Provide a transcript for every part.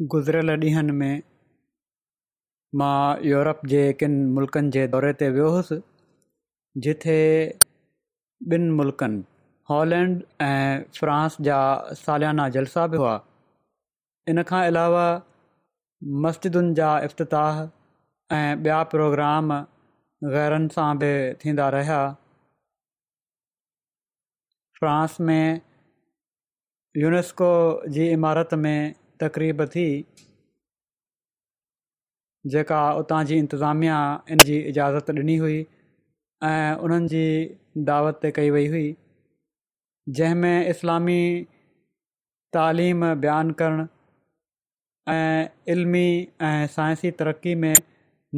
गुज़िरियल ॾींहंनि में मां यूरोप जे किनि मुल्कनि जे दौरे ते वियो हुअसि जिथे ॿिनि मुल्कनि हॉलैंड ऐं फ्रांस जा सालियाना जलसा बि हुआ इनखां अलावा मस्जिदुनि जा इफ़्ताह ऐं ॿिया प्रोग्राम ग़ैरनि सां बि थींदा रहिया फ़्रांस में यूनेस्को जी इमारत में तक़रीब थी जेका उतां जी इंतिज़ामिया इन जी इजाज़त ॾिनी हुई ऐं उन्हनि जी दावत ते कई वई हुई जंहिंमें इस्लामी तालीम बयानु करणु ऐं इल्मी ऐं साइंसी तरक़ी में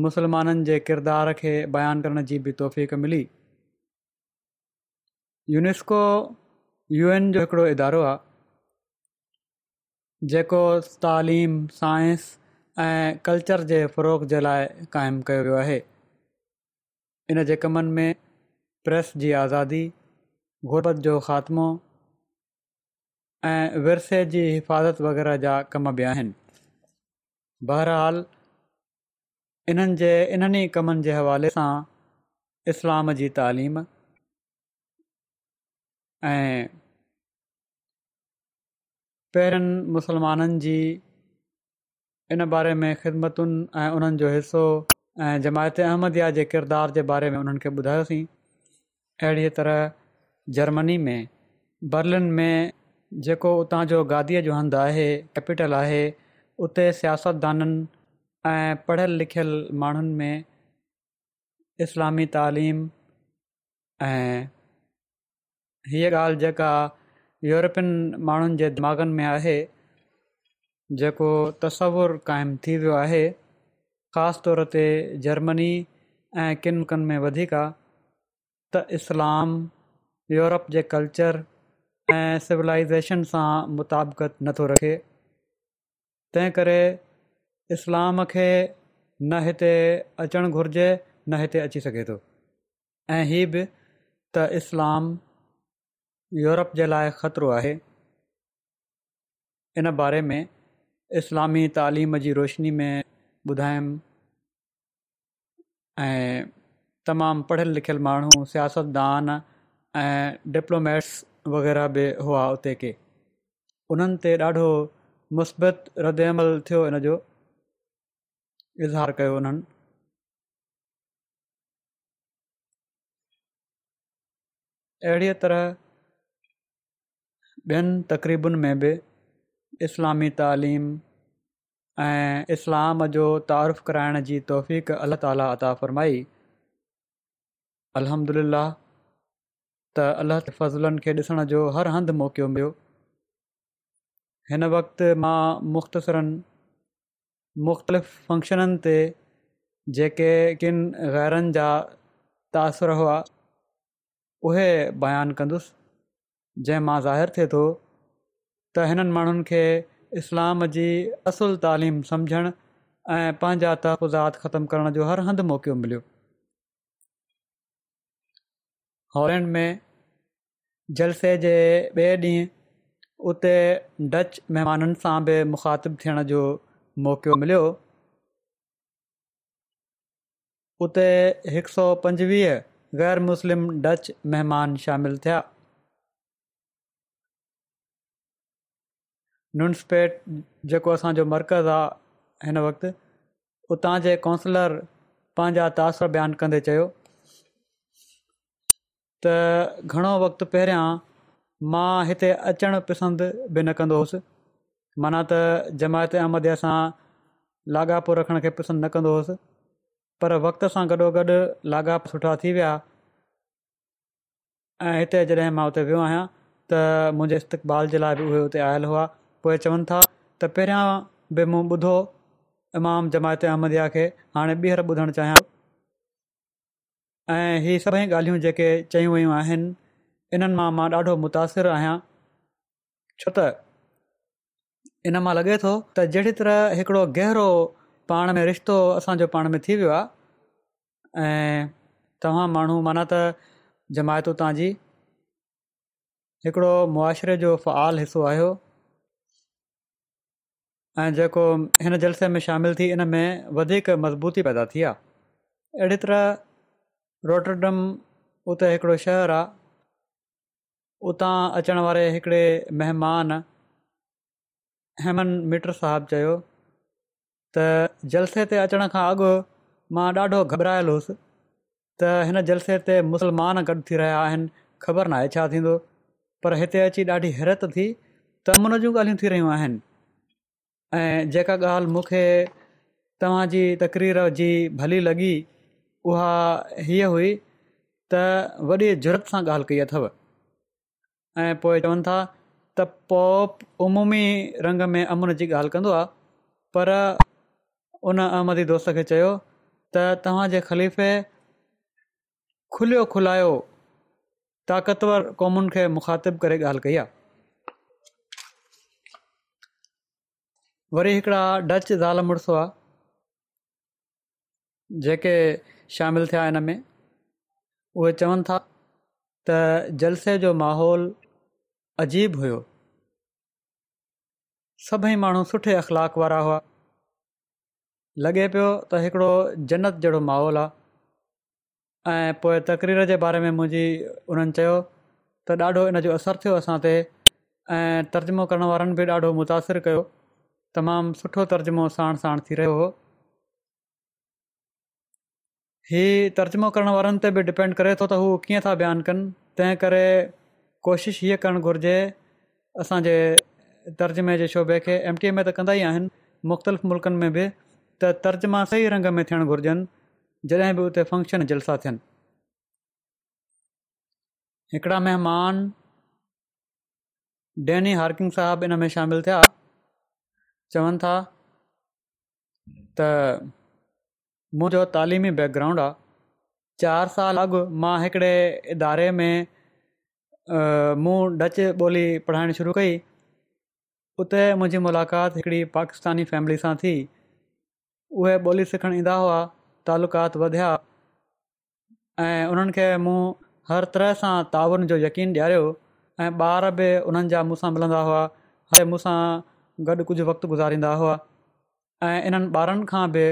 मुस्लमाननि जे किरदार खे बयानु करण जी बि तौफ़ मिली यूनेस्को यू जो हिकिड़ो इदारो आहे जेको तालीम साइंस ऐं कल्चर जे फ़रोग़ जे लाइ क़ाइमु कयो वियो आहे इन जे कमनि में प्रेस जी आज़ादी गुरबत जो ख़ात्मो ऐं विरसे जी हिफ़ाज़त वग़ैरह जा कम बि आहिनि बहरहाल इन्हनि जे इन्हनि कमनि जे हवाले सां इस्लाम जी तालीम ऐं पहिरनि मुस्लमाननि जी इन बारे में ख़िदमतुनि ऐं उन्हनि जो हिसो ऐं जमायत अहमदया जे किरदार जे बारे में उन्हनि खे ॿुधायोसीं अहिड़ीअ तरह जर्मनी में बर्लिन में जेको उतां जो गादीअ जो हंध आहे कैपिटल आहे उते सियासतदाननि ऐं पढ़ियल लिखियल माण्हुनि में इस्लामी तालीम ऐं हीअ ॻाल्हि जेका यूरोपियन माण्हुनि जे दिमाग़नि में आहे जेको तस्वुरु काइमु थी वियो आहे ख़ासि तौर ते जर्मनी ऐं किन कनि में वधीक त इस्लाम यूरोप जे कल्चर ऐं सिविलाइज़ेशन सां मुताबिक़त नथो रखे तंहिं करे इस्लाम खे न हिते अचणु घुरिजे न हिते अची सघे थो ऐं हीअ बि त इस्लाम यूरोप जे लाइ ख़तरो आहे इन बारे में इस्लामी तालिम जी रोशनी में ॿुधायमि ऐं तमामु पढ़ियल लिखियल माण्हू सियासतदान ऐं डिप्लोमैट्स वग़ैरह बि हुआ उते के उन्हनि ते ॾाढो मुस्बित रद अमल थियो इन जो इज़हार कयो उन्हनि अहिड़ीअ तरह ॿियनि तक़रीबुनि में बि इस्लामी तालीम ऐं इस्लाम जो तारीफ़ु कराइण जी तौफ़ अलाह ताला अता फ़रमाई अहमदिला त अलाह फ़ज़लनि खे ॾिसण जो हर हंधि मौक़ो मिलियो हिन वक़्ति मां मुख़्तसिरनि मुख़्तलिफ़ फंक्शननि ते जेके किन ग़ैरनि जा तासुरु हुआ उहे बयानु कंदुसि जंहिं मां ज़ाहिर थिए थो त हिननि माण्हुनि खे इस्लाम जी असुल तालिम सम्झणु ऐं पंहिंजा तहफ़ुज़ात ख़तमु करण जो हर हंधु मौक़ो मिलियो हॉलैंड में जलसे जे ॿिए ॾींहुं उते डच महिमाननि सां बि मुखातिबु थियण जो मौक़ो मिलियो उते हिकु सौ पंजवीह ग़ैर मुस्लिम डच महिमान शामिलु थिया नुनसपेट जेको असांजो मर्कज़ आहे हिन वक़्ति उतां जे कौंसलर पंहिंजा तासिरा बयानु कंदे चयो त घणो वक़्ति पहिरियां मां हिते अचणु पसंदि बि न कंदो हुयुसि माना त जमायत अहमद सां लाॻापो रखण खे पसंदि न कंदो पर वक़्त सां गॾोगॾु लाॻाप सुठा थी विया ऐं हिते जॾहिं मां उते वियो आहियां त मुंहिंजे इस्तक़बाल जे लाइ बि उहे आयल हुआ पोइ चवनि था त पहिरियां बि मूं ॿुधो इमाम जमायत अहमदिया खे हाणे ॿीहर ॿुधणु चाहियां ऐं इहे सभई ॻाल्हियूं जेके चयूं वयूं आहिनि इन्हनि मां मां ॾाढो मुतासिर आहियां छो त इन मां लॻे थो त जहिड़ी तरह हिकिड़ो गहरो पाण में रिश्तो असांजो पाण में थी वियो आहे ऐं तव्हां माण्हू माना त जमायतू तव्हांजी हिकिड़ो जो फ़ाल हिसो आहियो ऐं जेको हिन जलसे में शामिलु थी इन में वधीक मज़बूती पैदा थी आहे अहिड़ी तरह रोटरडम उते हिकिड़ो शहरु आहे उतां अचण वारे हिकिड़े महिमान हेमन मीटर साहिबु चयो त जलसे ते अचण खां अॻु मां ॾाढो घबरायल हुअसि त हिन जलसे ते मुसलमान गॾु थी रहिया आहिनि ख़बर नाहे छा थींदो पर हिते अची ॾाढी हैरत थी त उन जूं ॻाल्हियूं थी ऐं जेका ॻाल्हि मूंखे तव्हांजी तक़रीर जी भली लॻी उहा हीअ हुई त वॾी जुरत सां ॻाल्हि कई अथव ऐं पोइ चवनि था त उमूमी रंग में अमन जी ॻाल्हि कंदो आहे पर उन अहमदी दोस्त खे चयो त तव्हांजे ख़लीफ़े खुलियो खुलायो ताक़तवर क़ौमुनि खे मुखातिबु करे ॻाल्हि कई आहे वरी हिकिड़ा डच ज़ाल मुड़ुसु जेके शामिलु थिया हिन में उहे चवनि था त जलसे जो माहौल अजीब हुओ सभई माण्हू सुठे अख़लाक वारा हुआ लॻे पियो त हिकिड़ो जनत जहिड़ो माहौल आहे ऐं पोइ तक़रीर जे बारे में मुंहिंजी उन्हनि चयो त ॾाढो इन जो असरु थियो असां ते ऐं करण वारनि बि ॾाढो तमामु सुठो तर्जुमो साण साण थी रहियो हो हीउ तर्जुमो करण वारनि ते बि डिपेंड करे थो त हू कीअं था बयानु कनि तंहिं करे कोशिशि हीअ करणु घुरिजे असांजे तर्जुमे जे शोभे खे एम टी ए में त कंदा ई आहिनि मुख़्तलिफ़ मुल्क़नि में बि त तर्जुमा सही रंग में थियणु घुरिजनि जॾहिं बि उते फंक्शन जलसा थियनि हिकिड़ा महिमान डैनी हार्किंग साहबु इन में शामिलु थिया चवनि था त मुंहिंजो तालिमी बैग्राउंड आहे चारि साल अॻु मां हिकिड़े इदारे में मूं डच ॿोली पढ़ाइण शुरू कई उते मुंहिंजी मुलाक़ात हिकिड़ी पाकिस्तानी फैमिली सां थी उहे ॿोली सिखणु ईंदा हुआ तालुकात वधिया ऐं उन्हनि खे मूं हर तरह सां तावन जो यकीन ॾियारियो ऐं ॿार बि उन्हनि जा मूंसां मिलंदा हुआ हर मूंसां गॾु कुझु वक़्तु गुज़ारींदा हुआ ऐं इन्हनि ॿारनि खां बि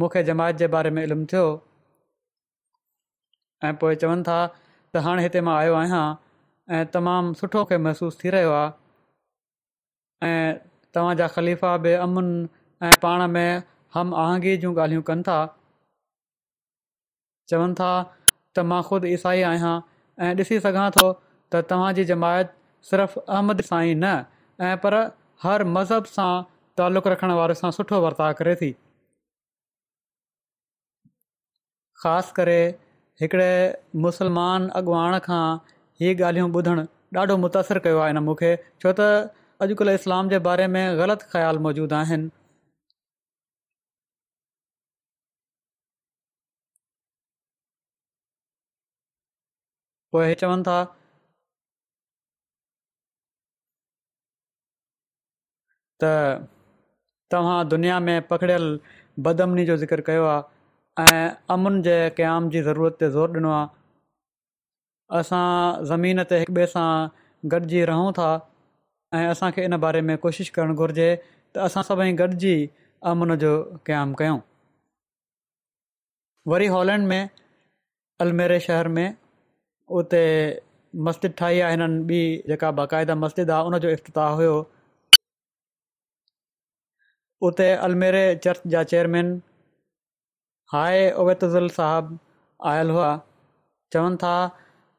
मूंखे जमायत जे बारे में इल्मु थियो ऐं पोइ चवनि था त हाणे हिते मां आयो आहियां ऐं तमामु सुठो खे महसूसु थी रहियो आहे ऐं ख़लीफ़ा बि अमुन ऐं पाण में हम आहंगी जूं ॻाल्हियूं कनि था चवनि था त मां ख़ुदि ईसाई आहियां ऐं ॾिसी सघां थो त जमायत सिर्फ़ु अहमद सां ई न पर हर मज़हब सां تعلق रखण वारे सां सुठो वर्ता करे थी ख़ासि करे हिकिड़े मुसलमान अॻुवाण खां ही ॻाल्हियूं ॿुधण ॾाढो متاثر कयो आहे हिन मूंखे छो त अॼुकल्ह इस्लाम जे बारे में ग़लति ख़्याल मौजूदु आहिनि उहे था त तव्हां दुनिया में पकड़ियल बदमनी जो ज़िक्र कयो आहे ऐं अमुन जे क़याम जी ज़रूरत ते ज़ोर ॾिनो आहे असां ज़मीन ते हिक ॿिए सां गॾिजी रहूं था ऐं असांखे इन बारे में कोशिशि करणु घुरिजे त असां सभई गॾिजी अमुन जो क़याम कयूं वरी हॉलैंड में अलमेरे शहर में उते मस्जिद ठाही आहे हिननि ॿी जेका बाक़ाइदा मस्जिद आहे उन जो इफ़्तिताह उते अलमेरे चर्च जा चेयरमैन हाय ओबैतुल साहबु आयल हुआ चवनि था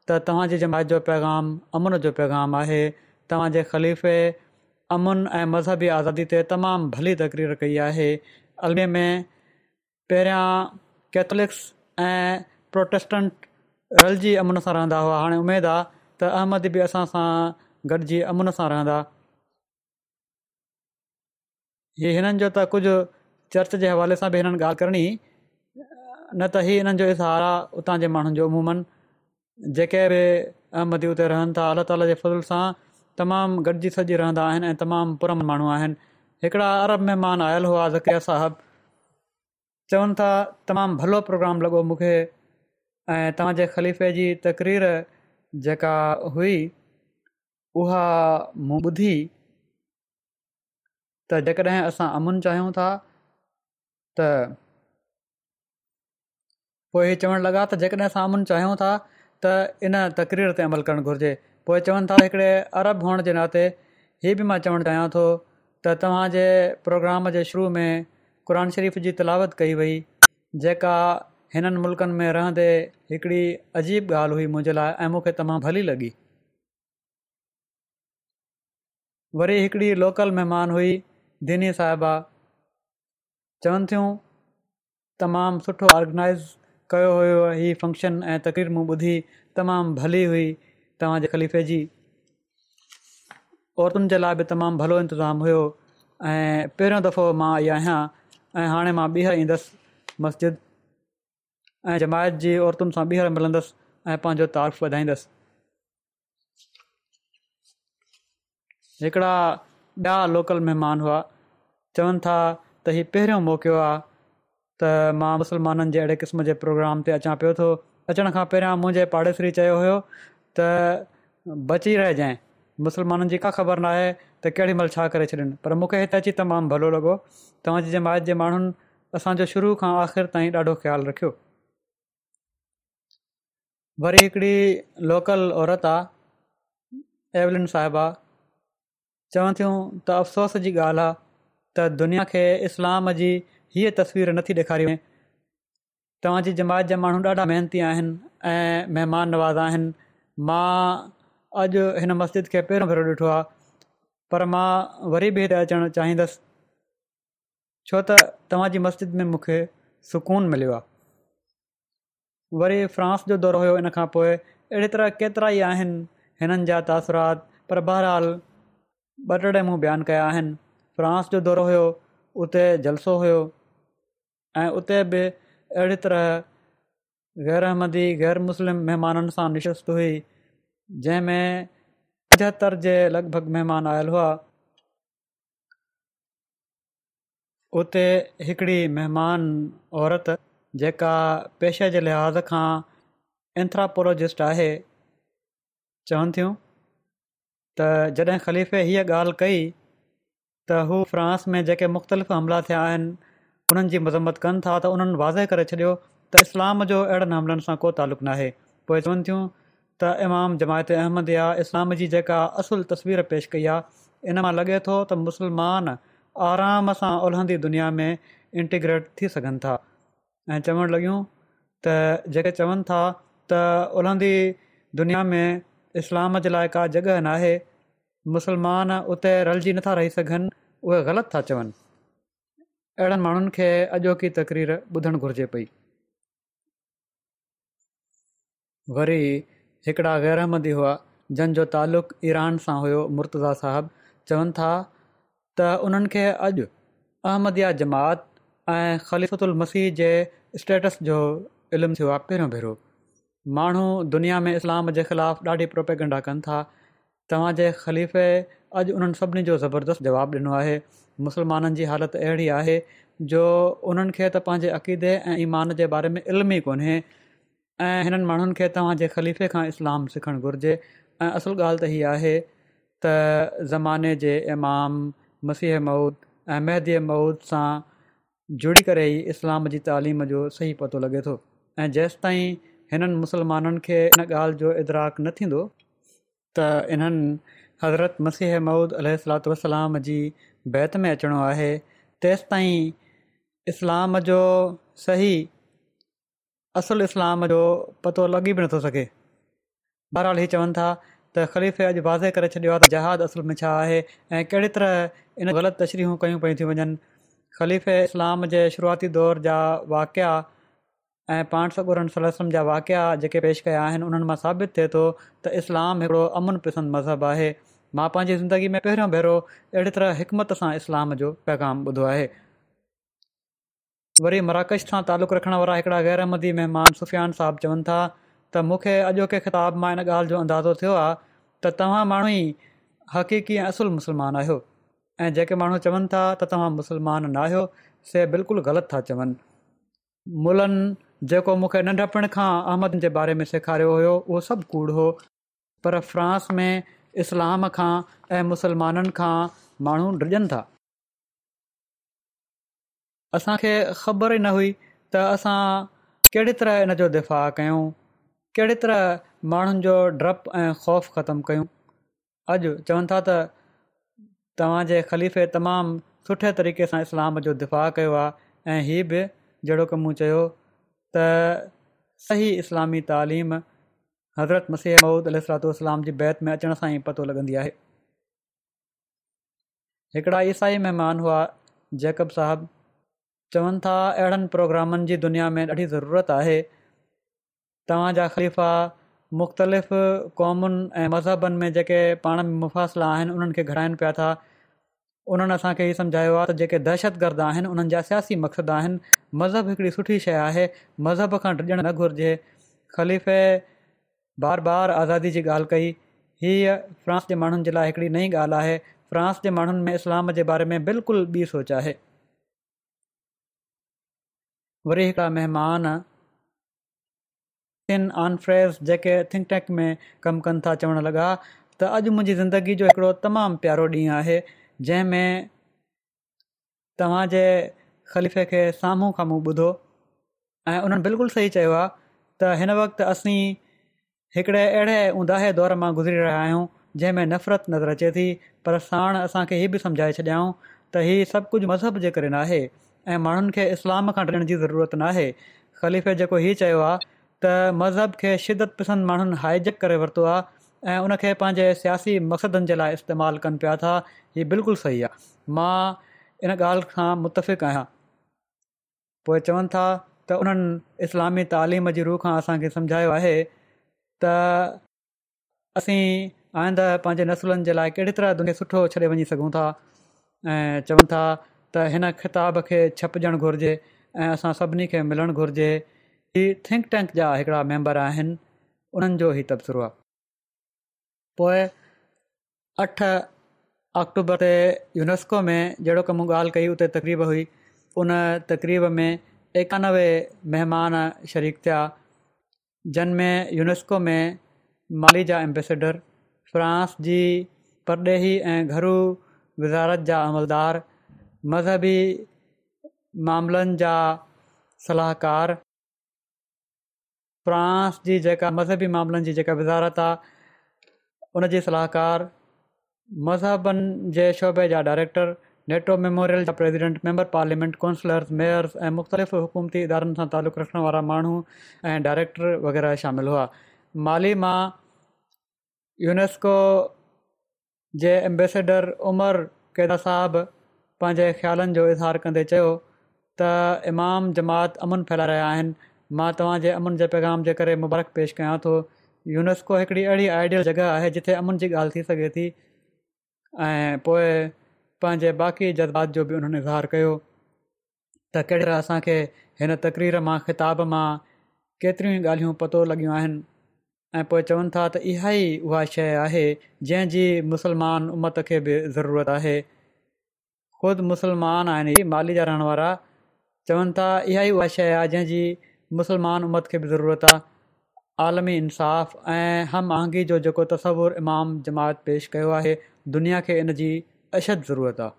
त तव्हांजी जमायत जो पैगाम अमुन जो पैगाम आहे तव्हांजे ख़लीफ़े अमुन ऐं मज़हबी आज़ादी ते तमामु भली तकरीर कई आहे अलमे में पहिरियां कैथलिक्स ऐं प्रोटेस्टेंट रलजी अमुन सां रहंदा हुआ हाणे उमेदु आहे त अहमद बि असां सां गॾिजी अमुन सां रहंदा हीअ हिननि जो त कुझु चर्च जे हवाले सां बि हिननि ॻाल्हि करणी न त हीअ हिननि जो इज़हार आहे उतां जे माण्हुनि जो जेके बि अहमदी उते रहनि था अलाह ताला जे फज़ल सां तमामु गॾिजी सॼी रहंदा आहिनि ऐं तमामु पुरम माण्हू आहिनि हिकिड़ा अरब महिमान आयल हुआ ज़किया सा चवनि था तमामु भलो प्रोग्राम लॻो मूंखे ऐं तव्हांजे ख़लीफ़े जी तकरीर जेका हुई उहा मूं त जेकॾहिं असां अमन चाहियूं था त पोइ हीअ चवणु लॻा त जेकॾहिं असां अमुन चाहियूं था त इन तकरीर ते अमल करणु घुरिजे पोइ चवनि था हिकिड़े अरब हुअण जे नाते हीअ बि मां चवणु चाहियां थो त तव्हांजे प्रोग्राम जे शुरू में क़रान शरीफ़ जी तलावत कई वई जेका हिननि मुल्कनि में रहंदे हिकिड़ी अजीब ॻाल्हि हुई मुंहिंजे लाइ ऐं मूंखे तमामु भली लॻी वरी हिकिड़ी लोकल महिमान हुई दिनी साहिबा चवनि थियूं तमामु सुठो ऑर्गनाइज़ कयो हुयो हीअ फंक्शन ऐं तकरीर मूं ॿुधी तमामु भली हुई तव्हांजे ख़लीफ़े जी औरतुनि जे लाइ बि तमामु भलो इंतिज़ामु हुयो ऐं पहिरियों दफ़ो मां आई आहियां ऐं हाणे मां ॿीहर ईंदसि मस्जिद ऐं जमायत जी औरतुनि सां ॿीहर मिलंदसि ऐं पंहिंजो तारीफ़ वधाईंदसि हिकिड़ा ॿिया लोकल महिमान हुआ चवनि था त ही पहिरियों मौक़ो आहे त मां मुसलमाननि जे अहिड़े क़िस्म जे प्रोग्राम ते अचां पियो थो अचण खां पहिरियां मुंहिंजे पाड़ेसरी चयो हुयो त बची रहिजाइ मुसलमाननि जी का ख़बर नाहे त केॾीमहिल छा करे छॾिन पर मूंखे हिते अची तमामु भलो लॻो तव्हां जी जे माण्हुनि असांजो शुरू खां आख़िर ताईं ॾाढो ख़्यालु रखियो वरी हिकिड़ी लोकल औरत आहे एवलिन चवनि थियूं त अफ़सोस जी ॻाल्हि आहे त दुनिया खे इस्लाम जी हीअ तस्वीर नथी ॾेखारी वञे तव्हांजी जमात जा माण्हू ॾाढा महिनती आहिनि ऐं महिमान नवाज़ आहिनि मां अॼु हिन मस्जिद खे पहिरियों भेरो ॾिठो आहे पर मां वरी बि हिते अचणु चाहींदसि छो त तव्हांजी मस्जिद में मूंखे सुकून मिलियो आहे वरी फ्रांस जो दौरु हुयो इन खां पोइ अहिड़ी तरह केतिरा ई आहिनि हिननि जा तासुरात पर बहरहाल ॿ टे ॾे मूं बयानु कया आहिनि फ्रांस जो दौरु हुयो उते जलसो हुयो ऐं उते बि अहिड़ी तरह ग़ैरहमदी ग़ैर मुस्लिम महिमाननि सां निशस्त हुई जंहिंमें पंजहतरि जे लॻभॻि महिमान आयल हुआ उते हिकिड़ी महिमान औरत जेका पेशे जे लिहाज़ खां एंथ्रापोलॉजिस्ट आहे चवनि थियूं त जॾहिं ख़लीफ़े हीअ ॻाल्हि कई त हू फ्रांस में जेके मुख़्तलिफ़ हमला थिया आहिनि उन्हनि जी मज़म्मत कनि था त उन्हनि वाज़े करे छॾियो त इस्लाम जो अहिड़नि हमलनि सां को तालुक नाहे पोइ चवनि थियूं त इमाम जमायत अहमद या इस्लाम जी जेका असुल तस्वीर पेश कई आहे इन मां लॻे थो त मुसलमान आराम सां ओल्हंदी दुनिया में इंटीग्रेट थी सघनि था ऐं चवणु लॻियूं त जेके चवनि था त ओलहंदी दुनिया में इस्लाम जे लाइ का जॻह नाहे मुसलमान उते रलजी नथा रही सघनि उहे ग़लति था चवनि अहिड़नि माण्हुनि खे अॼोकी तक़रीर ॿुधणु घुरिजे पई वरी हिकिड़ा गैर अहमदी हुआ जंहिंजो तालुक़ु ईरान सां हुयो मुर्तज़ा साहिबु चवनि था त उन्हनि खे अॼु अहमद जमात ऐं ख़लिफ़त मसीह जे स्टेटस जो इल्मु थियो आहे पहिरियों भेरो माण्हू दुनिया में इस्लाम जे ख़िलाफ़ु ॾाढी प्रोपेगंडा कनि था तव्हांजे ख़लीफ़े अॼु उन्हनि सभिनी जो ज़बरदस्तु जवाबु ॾिनो आहे मुस्लमाननि जी हालति अहिड़ी आहे जो उन्हनि खे त पंहिंजे अक़ीदे ऐं ईमान जे बारे में इल्म ई कोन्हे ऐं हिननि माण्हुनि खे तव्हांजे ख़लीफ़े खां इस्लाम सिखणु घुरिजे ऐं असुलु ॻाल्हि त इहा आहे त ज़माने जे इमाम मसीह मऊद ऐं महदीअ मऊद सां जुड़ी करे ई इस्लाम जी तइलीम जो सही पतो लॻे थो ऐं जेसि हिननि मुस्लमाननि खे इन ॻाल्हि जो इदराकु न थींदो त इन्हनि हज़रत मसीह महुूद वसलाम जी बैत में अचिणो आहे तेसि ताईं इस्लाम जो सही असुलु इस्लाम जो पतो लॻी बि नथो सघे बहरहाल ही चवनि था त ख़लीफ़े अॼु वाज़े करे छॾियो आहे त जहाज़ असुल में छा आहे ऐं कहिड़ी तरह इन ग़लति तशरीहूं कयूं पियूं थी वञनि ख़लीफ़े इस्लाम जे शुरुआती दौर जा वाक़िया ऐं पाण सबुरनि सलम जा वाक़िया जेके पेश कया आहिनि उन्हनि मां साबित थिए थो त इस्लाम हिकिड़ो अमन प्रसंदि मज़हब आहे मां पंहिंजी ज़िंदगी में पहिरियों भेरो अहिड़ी तरह हिकमत सां इस्लाम जो पैगाम ॿुधो आहे वरी मराकश सां तालुक रखण वारा हिकिड़ा अहमदी महिमान सुफ़ियान साहबु चवनि था त मूंखे अॼोके ख़िताब मां इन ॻाल्हि जो अंदाज़ो थियो आहे त तव्हां माण्हू ई हकीक़ी ऐं असुल मुस्लमान आहियो ऐं जेके माण्हू चवनि था त तव्हां मुस्लमान न आहियो से बिल्कुलु ग़लति था चवनि मुलनि जेको मूंखे नंढपण खां अहमद जे बारे में सेखारियो हुयो उहो सभु कूड़ हो पर फ्रांस में इस्लाम खां ऐं मुसलमाननि खां माण्हू डिॼनि था असांखे ख़बर ई न हुई त असां कहिड़ी तरह इन जो दिफ़ा कयूं कहिड़ी तरह माण्हुनि जो डपु ऐं ख़ौफ़ ख़तमु कयूं अॼु चवनि था त तव्हां ख़लीफ़े तमामु सुठे तरीक़े सां इस्लाम जो दिफ़ा कयो आहे ऐं हीअ बि जहिड़ो की मूं सही इस्लामी ताललीम हज़रत मसीह मऊद अल सलातल जी बैत में अचण सां ई पतो लॻंदी आहे हिकिड़ा ईसाई महिमान हुआ जैकब साहबु चवनि था अहिड़नि प्रोग्रामनि जी दुनिया में ॾाढी ज़रूरत आहे तव्हां ख़लीफ़ा मुख़्तलिफ़ क़ौमुनि ऐं मज़हबनि में जेके पाण में मुफ़ासिला आहिनि उन्हनि खे घड़ाइनि पिया था उन्हनि असांखे इहो समुझायो आहे त जेके दहशतगर्द आहिनि उन्हनि जा सियासी मक़सद आहिनि मज़हब हिकिड़ी सुठी शइ आहे मज़हब खां डजणु न घुरिजे ख़लीफ़े बार बार आज़ादी जी ॻाल्हि कई हीअ फ्रांस जे माण्हुनि जे लाइ हिकिड़ी नई ॻाल्हि आहे फ्रांस जे माण्हुनि में इस्लाम जे बारे में बिल्कुलु ॿी सोच आहे वरी हिकिड़ा आनफ्रेस जेके थिंक टैंक में कमु कनि था चवणु लॻा त अॼु मुंहिंजी ज़िंदगी जो हिकिड़ो तमामु प्यारो ॾींहुं आहे जंहिंमें तव्हांजे ख़लीफ़े खे साम्हूं खां मुंहुं ॿुधो ऐं उन्हनि बिल्कुलु सही चयो आहे त हिन वक़्तु असीं हिकिड़े अहिड़े उदा दौर मां गुज़री रहिया आहियूं जंहिंमें नफ़रत नज़र अचे थी पर साण असांखे हीअ बि समुझाए छॾियाऊं त इहो सभु कुझु मज़हब जे करे नाहे ऐं माण्हुनि खे इस्लाम खां ॾियण जी ज़रूरत नाहे ख़लीफ़े जेको हीअ चयो आहे त मज़हब खे शिदत पसंदि माण्हुनि हाइजक करे वरितो आहे ऐं उन खे पंहिंजे सियासी मक़सदनि जे लाइ इस्तेमालु कनि पिया था हीअ बिल्कुलु सही आहे मां इन ॻाल्हि खां मुतफ़िक़ आहियां पोइ चवनि था त उन्हनि इस्लामी तालीम जी रूह खां असांखे सम्झायो आहे त असीं आईंदु पंहिंजे नसुलनि जे लाइ कहिड़ी तरह दुनिया सुठो छॾे वञी सघूं था ऐं चवनि था त हिन ख़िताब खे छपजणु घुरिजे ऐं असां सभिनी खे मिलणु घुरिजे हीअ थिंक टैंक जा हिकिड़ा मेंबर आहिनि उन्हनि जो ई तबसरो आहे पोइ अठ अक्टूबर ते यूनेस्को में जहिड़ो कमु ॻाल्हि कई उते तक़रीब हुई उन तक़रीब में एकानवे महिमान शरीक थिया जिन में यूनेस्को में माली जा एम्बेसडर फ्रांस जी परॾेही ऐं घरू वज़ारत जा अमलदार मज़हबी मामलनि जा सलाहकार फ़्रांस जी जेका मज़हबी मामलनि जी जेका वज़ारत आहे उन सलाहकार मज़हबनि जे शोबे जा डायरेक्टर नेटो मेमोरियल जा president member parliament councillors mayors ऐं मुख़्तलिफ़ हुकूमती इदारनि सां तालुक़ु रखण वारा माण्हू ऐं डाइरेक्टर वग़ैरह शामिल हुआ माली मां यूनेस्को जे एम्बेसडर उमर केदा साहब पंहिंजे ख़्यालनि जो इज़हार कंदे चयो त इमाम जमात अमन फैलाए रहिया आहिनि मां तव्हांजे अमुन जे पैगाम जे करे मुबारक पेश कयां थो यूनेस्को हिकड़ी अहिड़ी आइडियल जॻह आहे जिथे अमन जी ॻाल्हि थी सघे थी ऐं पोइ पंहिंजे बाक़ी जज़्बात जो बि उन्हनि इज़हार कयो त कहिड़ा असांखे हिन तक़रीर मां ख़िताब मां केतिरियूं ई ॻाल्हियूं पतो लॻियूं आहिनि ऐं पोइ चवनि था त इहा ई उहा शइ आहे जंहिंजी मुसलमान उमत खे बि ज़रूरत आहे ख़ुदि मुसलमान आहिनि माली जा रहण वारा चवनि था इहा ई उहा शइ आहे जंहिंजी मुस्लमान उमत खे बि ज़रूरत आहे आलमी इंसाफ़ ऐं हम आहंगी जो जेको تصور इमाम जमात पेश कयो आहे दुनिया खे इन जी अशद ज़रूरत आहे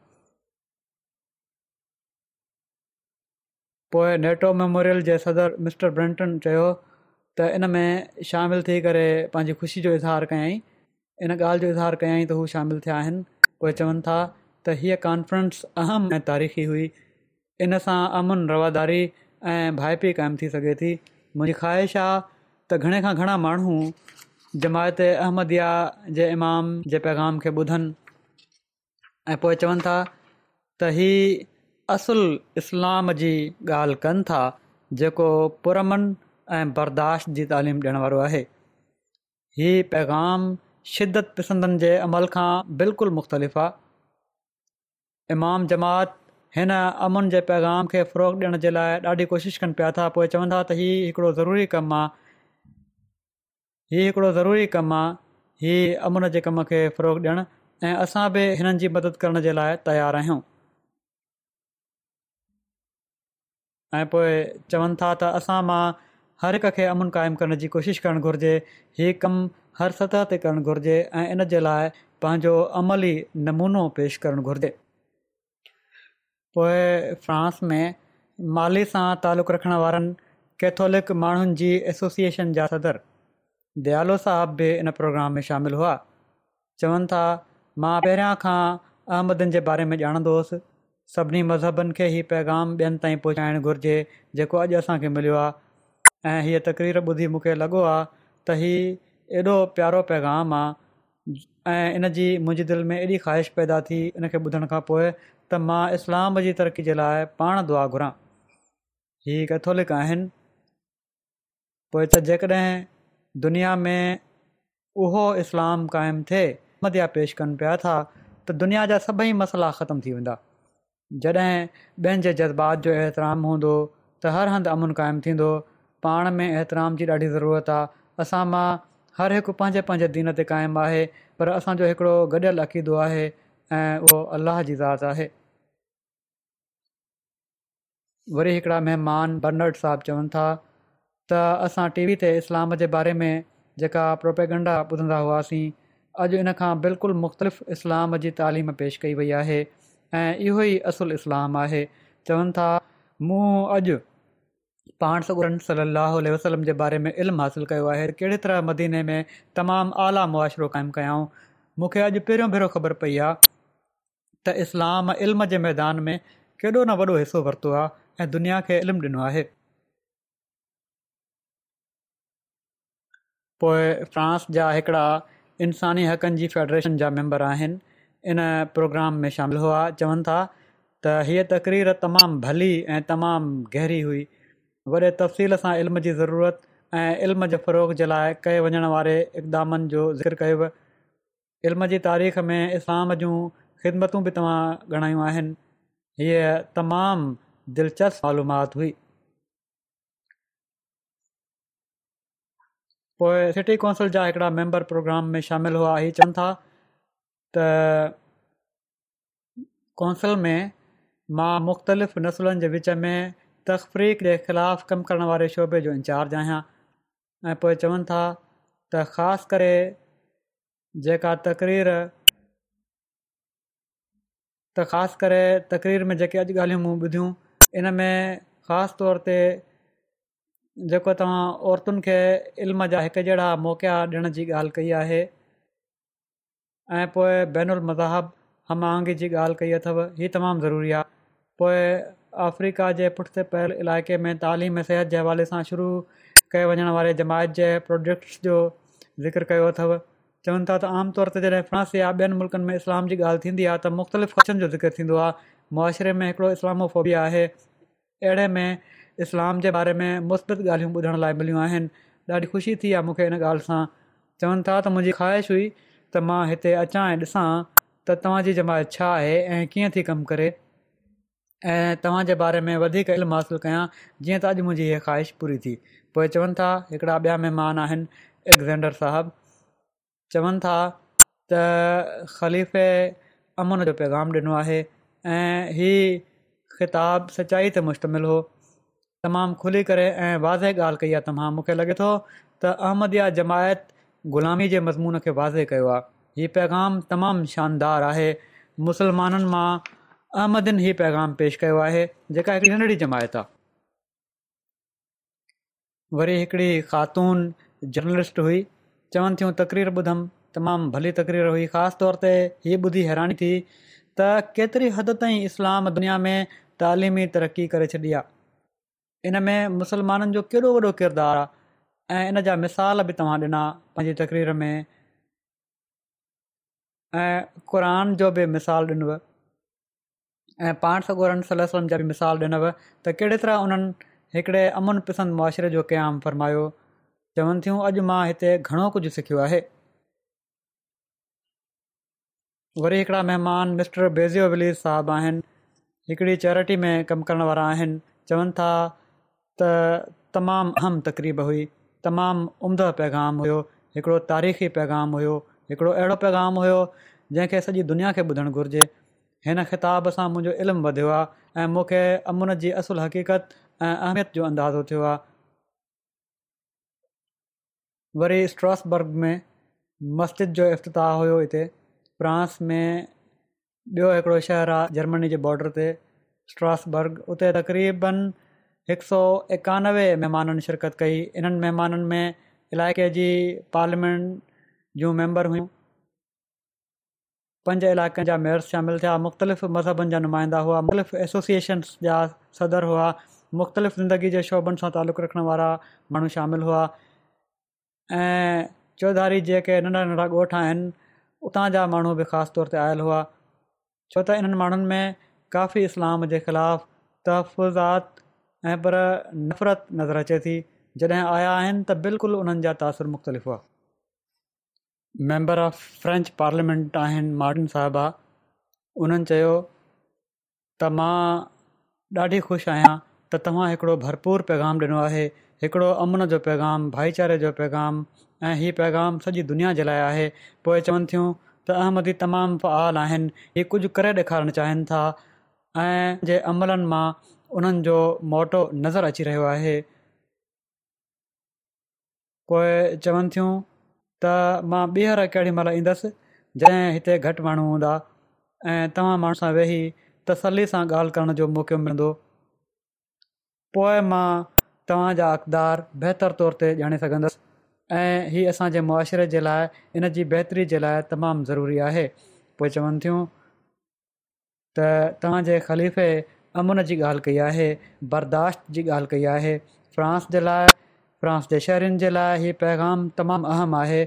पोइ नेटो मेमोरियल जे सदर मिस्टर ब्रिंटन चयो त इन में शामिलु थी करे पंहिंजी ख़ुशी जो इज़हार कयई इन ॻाल्हि जो इज़हार कयाई त हू शामिल थिया आहिनि उहे चवनि था त हीअ कॉन्फ्रेंस अहम ऐं तारीख़ी हुई इन सां अमन रवादारी ऐं भाइपी क़ाइमु थी सघे थी मुंहिंजी ख़्वाहिश आहे त घणे खां घणा माण्हू जमायत अहमदि जे इमाम जे पैगाम खे ॿुधनि ऐं पोइ चवनि था त हीउ असुलु इस्लाम जी ॻाल्हि कनि था जेको पुरमन ऐं बर्दाश्त जी तालीम ॾियण वारो आहे हीअ पैगाम शिदत पसंदनि जे अमल खां बिल्कुलु मुख़्तलिफ़ आहे इमाम जमात हिन अमन जे पैगाम खे फ़रोग़ ॾियण जे लाइ ॾाढी कोशिशि कनि पिया था पोइ चवनि था त ही हिकिड़ो ज़रूरी कमु आहे हीअ हिकिड़ो ज़रूरी कमु आहे हीअ अमुन जे कम खे फरोक ॾियणु ऐं असां बि हिननि जी मदद करण जे लाइ तयारु आहियूं ऐं पोइ चवनि था त असां मां हर हिक खे अमुन क़ाइमु करण जी कोशिशि करणु घुरिजे हीअ कमु हर सतह ते करणु घुरिजे ऐं इन जे लाइ पंहिंजो अमली नमूनो पेश करणु घुरिजे पोइ फ्रांस में माली सां तालुक़ु रखण वारनि कैथोलिक माण्हुनि जी एसोसिएशन जा सदर दयालो साहब बि इन प्रोग्राम में शामिलु हुआ चवनि था मां पहिरियां खां अहमदनि जे बारे में ॼाणंदो हुयुसि सभिनी मज़हबनि खे हीअ पैगाम ॿियनि ताईं पहुचाइणु घुरिजे जेको अॼु असांखे मिलियो आहे ऐं हीअ तकरीर ॿुधी मूंखे लॻो आहे त ही एॾो प्यारो पैगाम आहे ऐं इन जी मुंहिंजी दिलि में एॾी ख़्वाहिश पैदा थी इनखे ॿुधण खां पोइ त मां इस्लाम जी तरक़ी जे लाइ पाण दुआ घुरां हीअ कैथोलिक आहिनि पोइ त जेकॾहिं दुनिया में उहो इस्लाम क़ाइमु थिए मदिया पेश कनि पिया था त दुनिया जा सभई मसला ख़तमु थी वेंदा जॾहिं ॿियनि जे जज़्बात जो एतिराम हूंदो त हर हंधि अमन क़ाइमु थींदो पाण में एतिराम जी ॾाढी ज़रूरत आहे असां मां हर हिकु पंहिंजे पंहिंजे दीन ते क़ाइमु आहे पर असांजो हिकिड़ो गॾियल अक़ीदो आहे ऐं उहो अलाह जी ज़ात आहे वरी हिकिड़ा महिमान बर्नड़ साहिबु चवनि था त असां टी वी ते इस्लाम जे बारे में जेका प्रोपेगेंडा ॿुधंदा हुआसीं अॼु इन खां बिल्कुलु मुख़्तलिफ़ु इस्लाम जी तालीम पेश कई वई आहे ऐं इहो ई असुलु इस्लामु आहे चवनि था मूं अॼु पाण सन सली वसलम जे बारे में इल्मु हासिलु कयो आहे कहिड़े तरह मदीने में तमामु आला मुआशिरो क़ाइमु कयाऊं मूंखे अॼु पहिरियों भेरो ख़बर पई आहे त इस्लाम इल्म जे मैदान में केॾो न वॾो हिसो वरितो आहे ऐं दुनिया खे इल्मु ॾिनो आहे पोइ फ्रांस जा हिकिड़ा इंसानी हक़नि जी फेडरेशन जा मैंबर आहिनि इन प्रोग्राम में शामिलु हुआ चवनि था त हीअ तक़रीर तमामु भली ऐं तमामु गहरी हुई वॾे तफ़सील सां इल्म जी ज़रूरत ऐं इल्म जे फ़रोग जे लाइ कए वञण वारे इक़दामनि जो ज़िक्र कयो इल्म जी तारीख़ में इस्लाम जूं ख़िदमतूं बि तव्हां ॻणायूं आहिनि हीअ तमामु दिलचस्प मालूमात हुई पोइ सिटी काउंसिल जा हिकिड़ा मेंबर प्रोग्राम में शामिलु हुआ हीअ चवनि था त काउंसल में मां मुख़्तलिफ़ नसुलनि जे विच में तफ़रीक़ जे ख़िलाफ़ु कमु करण वारे शोबे जो इंचार्ज आहियां ऐं पोइ चवनि था त ख़ासि करे जेका तक़रीर त ख़ासि करे तक़रीर में जेके अॼु ॻाल्हियूं मूं ॿुधियूं इन में ख़ासि तौर ते जेको तव्हां औरतुनि खे इल्म जा हिकु जहिड़ा मौक़ा ॾियण जी ॻाल्हि कई आहे ऐं पोइ मज़ाहब हम आहंगी जी ॻाल्हि कई अथव हीअ तमामु ज़रूरी आहे पोइ अफ्रीका जे पुठिते पयल इलाइक़े में तालिम ऐं सिहत जे हवाले सां शुरू कये वञण वारे जमायत जे प्रोजेक्ट्स जो ज़िक्र कयो अथव चवनि था त आमतौर ते जॾहिं फ्रांस या ॿियनि मुल्कनि में इस्लाम जी ॻाल्हि थींदी आहे त मुख़्तलिफ़ ख़म जो ज़िक्र थींदो आहे मुआशिरे में हिकिड़ो इस्लामो फौबी आहे अहिड़े में इस्लाम जे बारे में मुस्बित ॻाल्हियूं ॿुधण लाइ मिलियूं आहिनि ॾाढी ख़ुशी थी आहे मूंखे हिन ॻाल्हि सां चवनि था त मुंहिंजी ख़्वाहिश हुई त मां हिते अचां ऐं ॾिसां त तव्हां जी छा आहे ऐं कीअं थी कमु करे ऐं तव्हांजे बारे में वधीक इल्मु हासिलु कयां जीअं त अॼु मुंहिंजी हीअ ख़्वाहिश पूरी थी पोइ चवनि था हिकिड़ा ॿिया महिमान आहिनि एक्ज़ेंडर साहिबु चवनि था त ख़लीफ़े अमन जो पैगाम ॾिनो आहे ऐं हीअ ख़िताबु सचाई ते मुश्तमिल हो तमामु खुली करे ऐं वाज़े ॻाल्हि कई आहे तव्हां मूंखे लॻे थो त अहमद इहा जमायत ग़ुलामी जे मज़मून खे वाज़े कयो आहे हीउ पैगाम तमामु शानदारु आहे मुसलमाननि मां अहमदनि हीउ पैगाम पेश कयो आहे जेका हिकु नंढड़ी जमायत आहे वरी हिकिड़ी ख़ातून जर्नलिस्ट हुई चवनि थियूं तकरीर ॿुधमि तमामु भली तकरीर हुई ख़ासि तौर ते हीअ ॿुधी हैरानी थी त केतिरी हद ताईं इस्लाम दुनिया में तइलीमी तरक़ी करे छॾी आहे इन में मुस्लमाननि जो केॾो वॾो किरदारु आहे ऐं इन जा मिसाल बि तव्हां ॾिना पंहिंजी तकरीर में ऐं जो बि मिसाल ॾिनव ऐं पाण सगोरनि सल जा बि मिसाल ॾिनव त कहिड़े तरह उन्हनि हिकिड़े अमुन पसंदि मुआशिरे जो क़याम फ़रमायो चवनि थियूं अॼु मां हिते घणो कुझु सिखियो आहे वरी हिकिड़ा महिमान मिस्टर बेज़ियो वली साहबु आहिनि हिकिड़ी चैरिटी में कमु करण वारा था त तमामु अहम तकरीब हुई तमामु उम्दह पैगाम हुयो हिकिड़ो तारीख़ी पैगाम हुयो हिकिड़ो अहिड़ो पैगाम हुयो जंहिंखे सॼी दुनिया खे ॿुधण घुर्जे हिन ख़िताब सां मुंहिंजो इल्मु वधियो आहे ऐं मूंखे अमुन जी असुलु हक़ीक़त ऐं अहमियत जो अंदाज़ो थियो आहे वरी स्ट्रॉसबर्ग में मस्जिद जो इफ़्तिताह हुयो हिते फ्रांस में ॿियो हिकिड़ो शहरु आहे जर्मनी जे बॉडर ते स्ट्रोसबर्ग उते तक़रीबन हिक सौ एकानवे महिमाननि शिरकत कई इन्हनि महिमाननि में इलाइक़े जी पार्लियामेंट जूं मेंबर हुयूं पंज इलाइक़नि जा मेयर्स शामिलु थिया मुख़्तलिफ़ मज़हबनि जा नुमाइंदा हुआ मुख़्तलिफ़ एसोसिएशन्स जा सदर हुआ मुख़्तलिफ़ ज़िंदगी जे शोबनि सां तालुक़ु रखण वारा माण्हू शामिलु हुआ ऐं चौधारी जेके नंढा नंढा ॻोठ आहिनि उतां जा माण्हू बि ख़ासि तौर ते आयल हुआ छो त इन्हनि माण्हुनि में काफ़ी इस्लाम जे ख़िलाफ़ु तहफ़ुज़ात ऐं पर नफ़रत नज़र अचे थी जॾहिं आया आहिनि त बिल्कुलु उन्हनि जा तासुर मुख़्तलिफ़ हुआ मैंबर ऑफ फ्रेंच पार्लियामेंट आहिनि मॉर्डिन साहिबा उन्हनि चयो त मां ॾाढी ख़ुशि आहियां त तव्हां हिकिड़ो भरपूर पैगाम ॾिनो आहे हिकिड़ो अमन जो पैगाम भाईचारे जो पैगाम ऐं हीउ पैगाम सॼी दुनिया जे लाइ आहे पोइ चवनि थियूं त अहमदी तमामु फ़हाल आहिनि हीअ कुझु करे ॾेखारणु चाहिनि था ऐं जे अमलनि मां उन्हनि जो मोटो नज़र अची रहियो आहे पोइ चवनि थियूं त मां ॿीहर केॾी महिल ईंदसि जंहिं हिते घटि माण्हू हूंदा ऐं तव्हां माण्हू सां वेही तसली सां ॻाल्हि करण जो मौको मिलंदो पोइ मां तव्हांजा अक़दार बहितर तौर ते ॼाणे सघंदसि ऐं हीअ असांजे मुआशरे जे लाइ इन जी बहितरी जे लाइ तमामु ज़रूरी आहे पोइ चवनि थियूं त तव्हांजे ख़लीफ़े अमन जी ॻाल्हि कई आहे बर्दाश्त जी ॻाल्हि कई आहे फ्रांस जे लाइ फ्रांस जे शहरनि जे लाइ हीअ पैगाम तमामु अहम आहे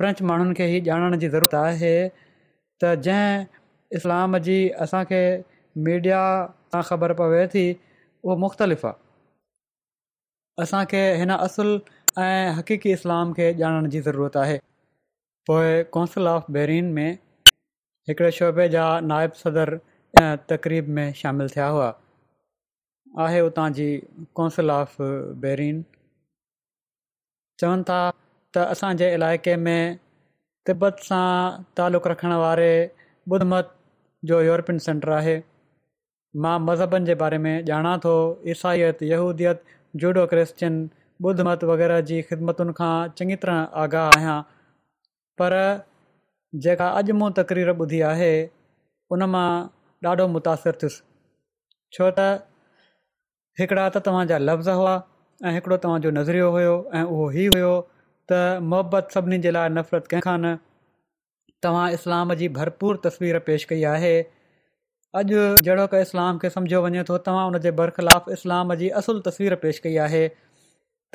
फ्रेंच माण्हुनि खे हीउ ॼाणण जी ज़रूरत आहे त जंहिं इस्लाम जी असांखे मीडिया तां ख़बर पवे थी उहो मुख़्तलिफ़ आहे असांखे हिन असुलु ऐं हक़ीक़ी इस्लाम खे ॼाणण जी ज़रूरत आहे पोइ काउंसिल ऑफ बेरिन में हिकिड़े शोबे जा नाइबु सदर तक़रीब में शामिल थिया हुआ आहे उतां जी काउंसिल ऑफ बेरिन चवनि था त असांजे इलाइक़े में तिबत सां तालुक़ु रखण वारे ॿुधमत जो यूरोपियन सेंटर आहे मां मज़हबनि जे बारे में ॼाणा थो ईसाईतूदीअत जूडो क्रिशचियन ॿुध वग़ैरह जी ख़िदमतुनि खां चङी तरह आगाहु आहियां पर जेका अॼु मूं तक़रीर ॿुधी आहे उन मां ॾाढो मुतासिर थियुसि छो त हिकिड़ा त तव्हांजा लफ़्ज़ हुआ ऐं हिकिड़ो तव्हांजो नज़रियो हुयो ऐं उहो ई हुयो त मुहबत सभिनी जे लाइ नफ़रत कंहिं न तव्हां इस्लाम जी भरपूर तस्वीर पेश कई आहे अॼु जहिड़ो क इस्लाम खे सम्झो वञे थो तव्हां उन जे बरख़िलाफ़ु इस्लाम जी असुल तस्वीर पेश कई आहे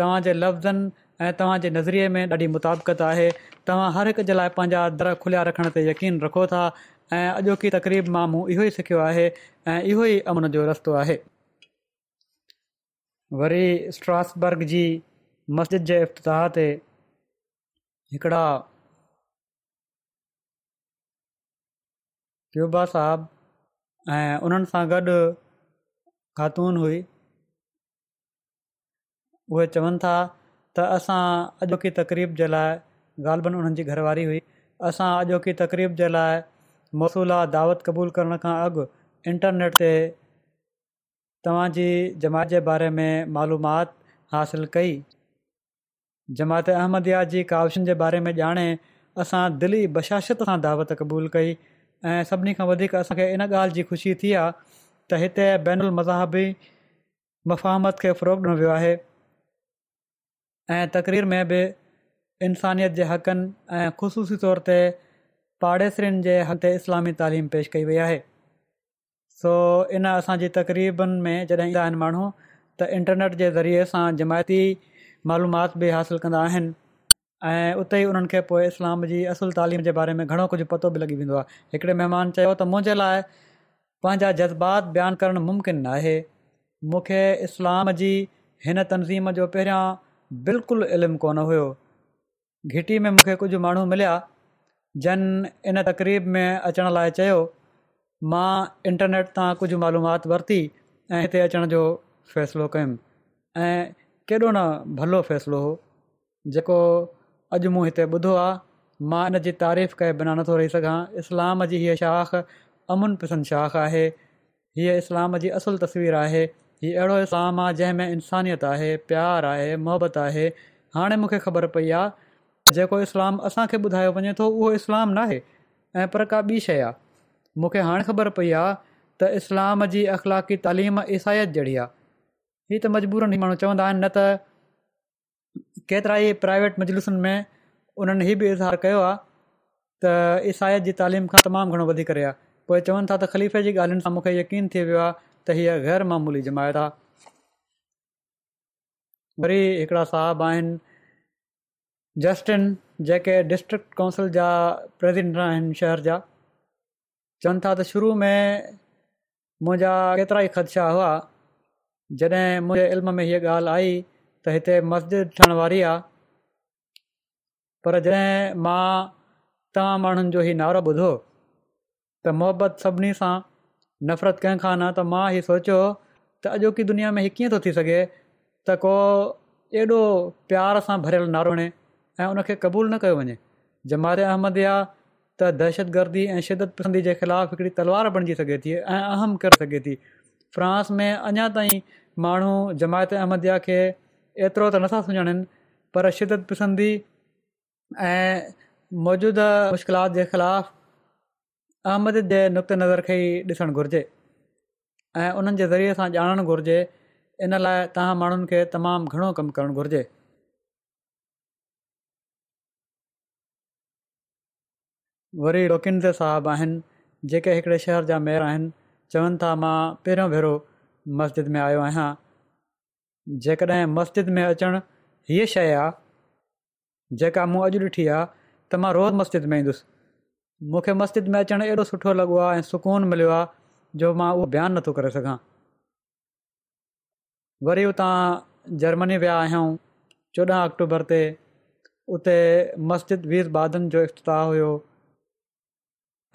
तव्हां लफ़्ज़नि ऐं तव्हांजे में ॾाढी मुताबिक़त आहे तव्हां हर हिक जे लाइ पंहिंजा दर खुलिया रखण ते यकीन रखो था ऐं अॼोकी तक़रीब माम इहो ई सिखियो आहे ऐं इहो ई अमन जो रस्तो आहे वरी स्ट्रासबर्ग जी मस्जिद जे इफ़्ताह ते हिकिड़ा क्यूबा साहब ऐं उन्हनि सां गॾु ख़ातून हुई उहे चवनि था त असां अॼोकी तक़रीब जे लाइ ॻाल्हि ॿन उन्हनि जी घरवारी हुई असां अॼोकी तक़रीब जे लाइ मौसूलात दावत क़बूल करण खां अॻु इंटरनेट ते तव्हां जमात जे बारे में मालूमाति हासिलु कई जमात अहमदया जी कावशुनि जे बारे में ॼाणे असां दिली बशाशत बशासत सां दावत क़बूल कई ऐं सभिनी खां वधीक असांखे इन ॻाल्हि जी ख़ुशी थी आहे त हिते बेन अलमज़ी मफ़ाहमत खे फ़रोग़ ॾिनो वियो आहे ऐं तक़रीर में बि इंसानियत जे हक़नि ऐं ख़ुशूसी तौर ते पाड़ेसरनि जे हथे इस्लामी तालीम पेश कई वई आहे सो इन असांजी तक़रीबनि में जॾहिं ईंदा आहिनि माण्हू त इंटरनेट जे ज़रिए सां जमायती मालूमात बि हासिलु कंदा ऐं उते ई उन्हनि खे पोइ इस्लाम जी असुलु तालीम जे बारे में घणो कुझु पतो बि लॻी वेंदो आहे हिकिड़े महिमान चयो त मुंहिंजे लाइ पंहिंजा जज़्बात बयानु करणु मुमकिन न आहे मूंखे इस्लाम जी हिन तनज़ीम जो पहिरियां बिल्कुलु इल्मु कोन हुयो में मूंखे कुझु माण्हू मिलिया जन इन तक़रीब में अचण लाइ चयो मां इंटरनेट तां कुझु معلومات वरिती ऐं हिते अचण जो फ़ैसिलो कयुमि ऐं केॾो न भलो फ़ैसिलो हो जेको अॼु मूं हिते ॿुधो आहे मां इन जी तारीफ़ कंहिं बिना नथो रही सघां इस्लाम जी हीअ शाख अमुन पसंदि शाख आहे हीअ इस्लाम जी असुलु तस्वीरु आहे हीअ अहिड़ो इस्लाम आहे जंहिंमें इंसानियत आहे प्यारु आहे मोहबत आहे हाणे मूंखे ख़बर पई आहे जेको इस्लाम असांखे ॿुधायो वञे थो उहो इस्लाम नाहे ऐं पर का ॿी शइ आहे मूंखे हाणे ख़बर पई आहे त इस्लाम जी अख़लाक़ी तालीम ईसाइत जहिड़ी आहे हीअ त मजबूरनि माण्हू चवंदा आहिनि न त केतिरा ई प्राइवेट मजलूसनि में उन्हनि हीउ बि इज़हार कयो आहे त ईसाउत जी तालीम खां तमामु घणो वधीक रहिया पोइ चवनि था त ख़लीफ़ जी ॻाल्हियुनि सां मूंखे यकीन थी वियो आहे त हीअ ग़ैर मामूली जमायत आहे वरी हिकिड़ा साहब आहिनि जस्टिन जेके डिस्ट्रिक्ट काउंसिल जा प्रेसिडैंट आहिनि शहर जा चवनि था त शुरू में मुंहिंजा एतिरा ई ख़दशा हुआ जॾहिं मुंहिंजे इल्म में हीअ ॻाल्हि आई त हिते मस्जिद ठहण वारी आहे पर जॾहिं मां तव्हां माण्हुनि जो हीउ नारो ॿुधो त मुहबत सभिनी सां नफ़रत कंहिं खां न त मां हीउ सोचियो त अॼोकी दुनिया में हीउ कीअं थो थी सघे त को एॾो प्यार सां भरियल नारो ॾे ऐं उन खे क़बूल न कयो वञे अहमद अहमदया त दहशतगर्दी ऐं शिदत पसंदी जे ख़िलाफ़ु हिकड़ी तलवार बणिजी सघे थी ऐं अहम करे सघे थी फ्रांस में अञा ताईं माण्हू जमायत अहमदया खे एतिरो त नथा सुञाणनि पर शिदत पसंदी ऐं मौजूदह मुश्किलात जे ख़िलाफ़ अहमद जे नुक़्ते नज़र खे ई ॾिसणु घुरिजे ऐं उन्हनि ज़रिए सां ॼाणणु घुरिजे इन लाइ तव्हां माण्हुनि खे तमामु घणो वरी लोकिन्दे साहबु आहिनि जेके हिकिड़े शहर जा मेयर आहिनि चवनि था मां पहिरियों भेरो मस्जिद में आयो आहियां जेकॾहिं मस्जिद में अचणु हीअ शइ आहे जेका मूं अॼु ॾिठी आहे त मां रोज़ मस्जिद में ईंदुसि मूंखे मस्जिद में अचणु एॾो सुठो लॻो आहे ऐं सुकून मिलियो आहे जो मां उहो बयानु नथो करे सघां वरी उतां जर्मनी विया आहियूं चोॾहं अक्टूबर ते उते मस्जिद वीर बादन जो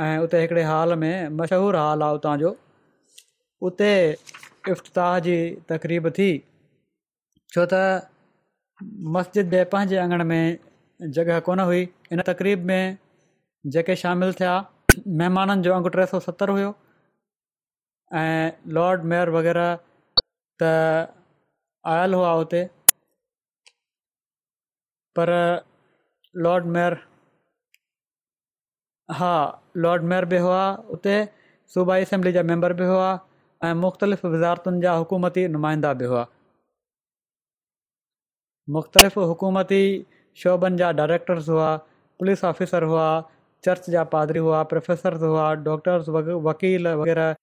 ऐं उते हिकिड़े हॉल में मशहूरु हॉल आहे उतां जो उते इफ्ताह जी तकरीब थी छो त मस्जिद जे पंहिंजे अंगण में जॻह कोन हुई इन तक़रीब में जेके शामिलु थिया महिमाननि जो अंगु टे सौ सतरि हुयो ऐं लॉड मेर वग़ैरह त आयल हुआ हुते पर लॉर्ड मेयर हा लॉर्ड मेयर बि हुआ उते सूबाई असेंबली जा मेंबर बि हुआ ऐं मुख़्तलिफ़ विज़ारतुनि जा हुकूमती नुमाइंदा बि हुआ मुख़्तलिफ़ हुकूमती शोभनि जा डायरेक्टर्स हुआ पुलिस ऑफिसर हुआ चर्च जा पादरी हुआ प्रोफेसर हुआ डॉक्टर्स वकील वग़ैरह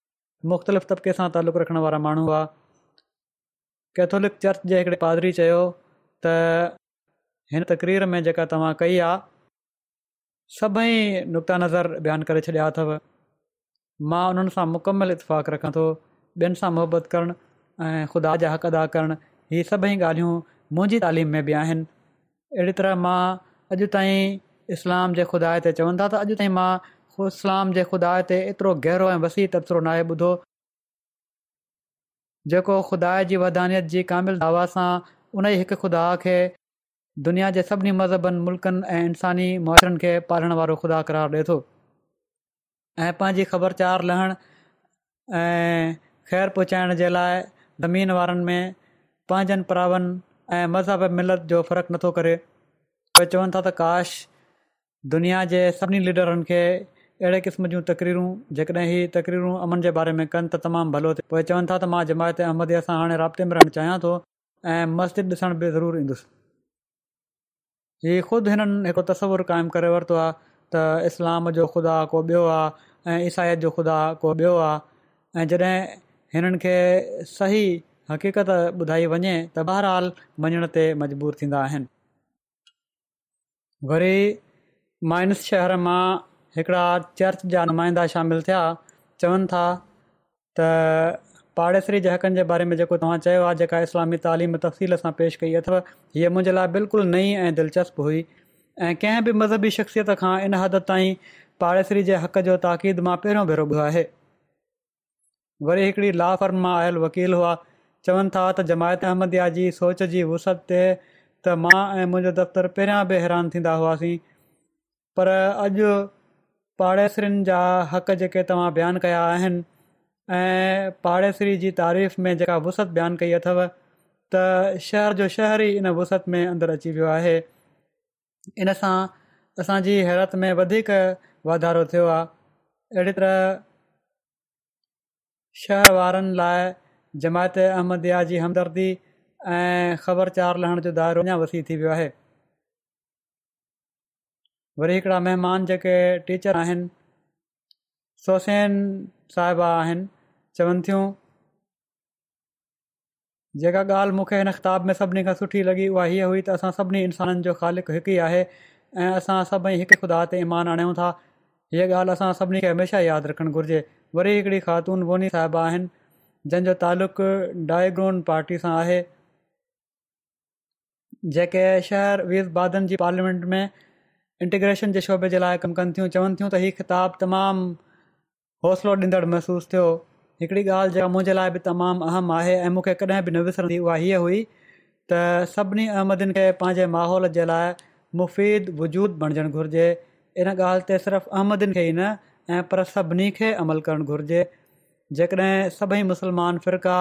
मुख़्तलिफ़ तबिके सां तालुक़ रखण वारा माण्हू हुआ कैथोलिक चर्च जे हिकिड़े पादरी चयो त हिन तकरीर में जेका तव्हां कई आहे सभई नुक़्ता नज़र बयानु करे छॾिया अथव मां उन्हनि सां मुकमलु इतफ़ाक़ु रखां थो ॿियनि सां मुहबत करणु ऐं ख़ुदा जा हक़ अदा करणु हीअ सभई ॻाल्हियूं मुंहिंजी तालीम में बि आहिनि अहिड़ी तरह मां अॼु ताईं इस्लाम जे ख़ुदा ते था त अॼु ताईं मां इस्लाम जे ख़ुदा ते एतिरो गहरो ऐं वसी तबसरो न आहे ॿुधो जेको ख़ुदा जी वदानियत जी कामिल दावा सां उन ई हिकु ख़ुदा खे दुनिया जे सभिनी मज़हबनि मुल्कनि ऐं इंसानी मुआरनि खे पालण वारो ख़ुदा करार ॾिए थो ऐं पंहिंजी ख़बरचार लहण ऐं ख़ैरु पहुचाइण जे लाइ ज़मीन वारनि में पंहिंजनि प्रावनि ऐं मज़हब मिलत जो फ़र्क़ु नथो करे पोइ चवनि था त काश दुनिया जे सभिनी लीडरनि खे अहिड़े क़िस्म जूं तकरीरूं जेकॾहिं ही तकरीरूं अमन जे बारे में कनि त तमामु भलो थिए पोइ चवनि था त मां जमायत अहमदीअ सां हाणे राब्ते में रहणु चाहियां थो ऐं मस्जिद ॾिसण बि ज़रूरु ईंदुसि हीउ ख़ुदि हिननि हिकु तस्वुरु क़ाइमु करे वरितो आहे त इस्लाम जो ख़ुदा को ॿियो आहे ऐं ईसाई जो ख़ुदा को ॿियो आहे ऐं जॾहिं हिननि खे सही हक़ीक़त ॿुधाई वञे त बहरहाल वञण ते मजबूर थींदा आहिनि वरी माइनस शहर मां हिकिड़ा चर्च जा नुमाइंदा शामिलु थिया चवनि था त पाड़ेसरी जे हक़नि जे बारे में जेको तव्हां चयो आहे जेका इस्लामी तालीम तफ़सील सां पेश कई अथव हीअ मुंहिंजे लाइ बिल्कुलु नई ऐं दिलचस्प हुई ऐं कंहिं बि मज़हबी शख़्सियत खां इन हद ताईं पाड़ेसरी जे हक़ जो ताक़ीद मां पहिरियों बि रोबियो आहे वरी हिकिड़ी लाफर्म मां आयल वकील हुआ चवनि था त जमायत अहमदिया जी सोच जी वुसत ते त मां ऐं मुंहिंजो दफ़्तरु पहिरियां बि हैरान थींदा हुआसीं पर अॼु पाड़ेसरीनि जा हक़ जेके तव्हां बयानु कया आहिनि ऐं पाड़ेसरी जी तारीफ़ में जेका वुसत बयानु कई अथव त शहर जो शहर ई इन वुसत में अंदरि अची वियो आहे इनसां असांजी हैरत में वधीक वाधारो थियो आहे अहिड़ी तरह शहर वारनि लाइ जमायत अहमद जी हमदर्दी ऐं ख़बरचार लहण जो दाइरो अञा वसी थी वियो आहे वरी हिकिड़ा महिमान जेके टीचर आहिनि सोसेन साहिबा आहिनि चवनि थियूं जेका ॻाल्हि मूंखे हिन ख़िताब में सभिनी खां सुठी लॻी उहा हीअ हुई त असां सभिनी इंसाननि जो ख़ालि हिकु ई आहे ऐं असां सभई हिकु ख़ुदा ते ईमान आणियूं था हीअ ॻाल्हि असां सभिनी खे हमेशह यादि रखणु घुरिजे वरी हिकिड़ी ख़ातून वोनी साहिबा आहिनि जंहिंजो तालुक़ु डायग्रोन पार्टी सां आहे जेके शहर वीज़ बहादनि जी पार्लियामेंट में इंटीग्रेशन जे शोबे जे लाइ कमु कनि थियूं चवनि थियूं त हीअ किताबु तमामु हौसलो ॾींदड़ महसूसु थियो हिकिड़ी ॻाल्हि जेका मुंहिंजे लाइ बि तमामु अहम आहे ऐं मूंखे कॾहिं बि न विसरंदी उहा हीअ हुई त सभिनी अहमदियुनि खे पंहिंजे माहौल जे लाइ मुफ़ीद वजूद बणजणु घुरिजे इन ॻाल्हि ते सिर्फ़ु अहमदियुनि खे ई न ऐं पर सभिनी खे अमल करणु घुर्जे जेकॾहिं सभई मुस्लमान फ़िरका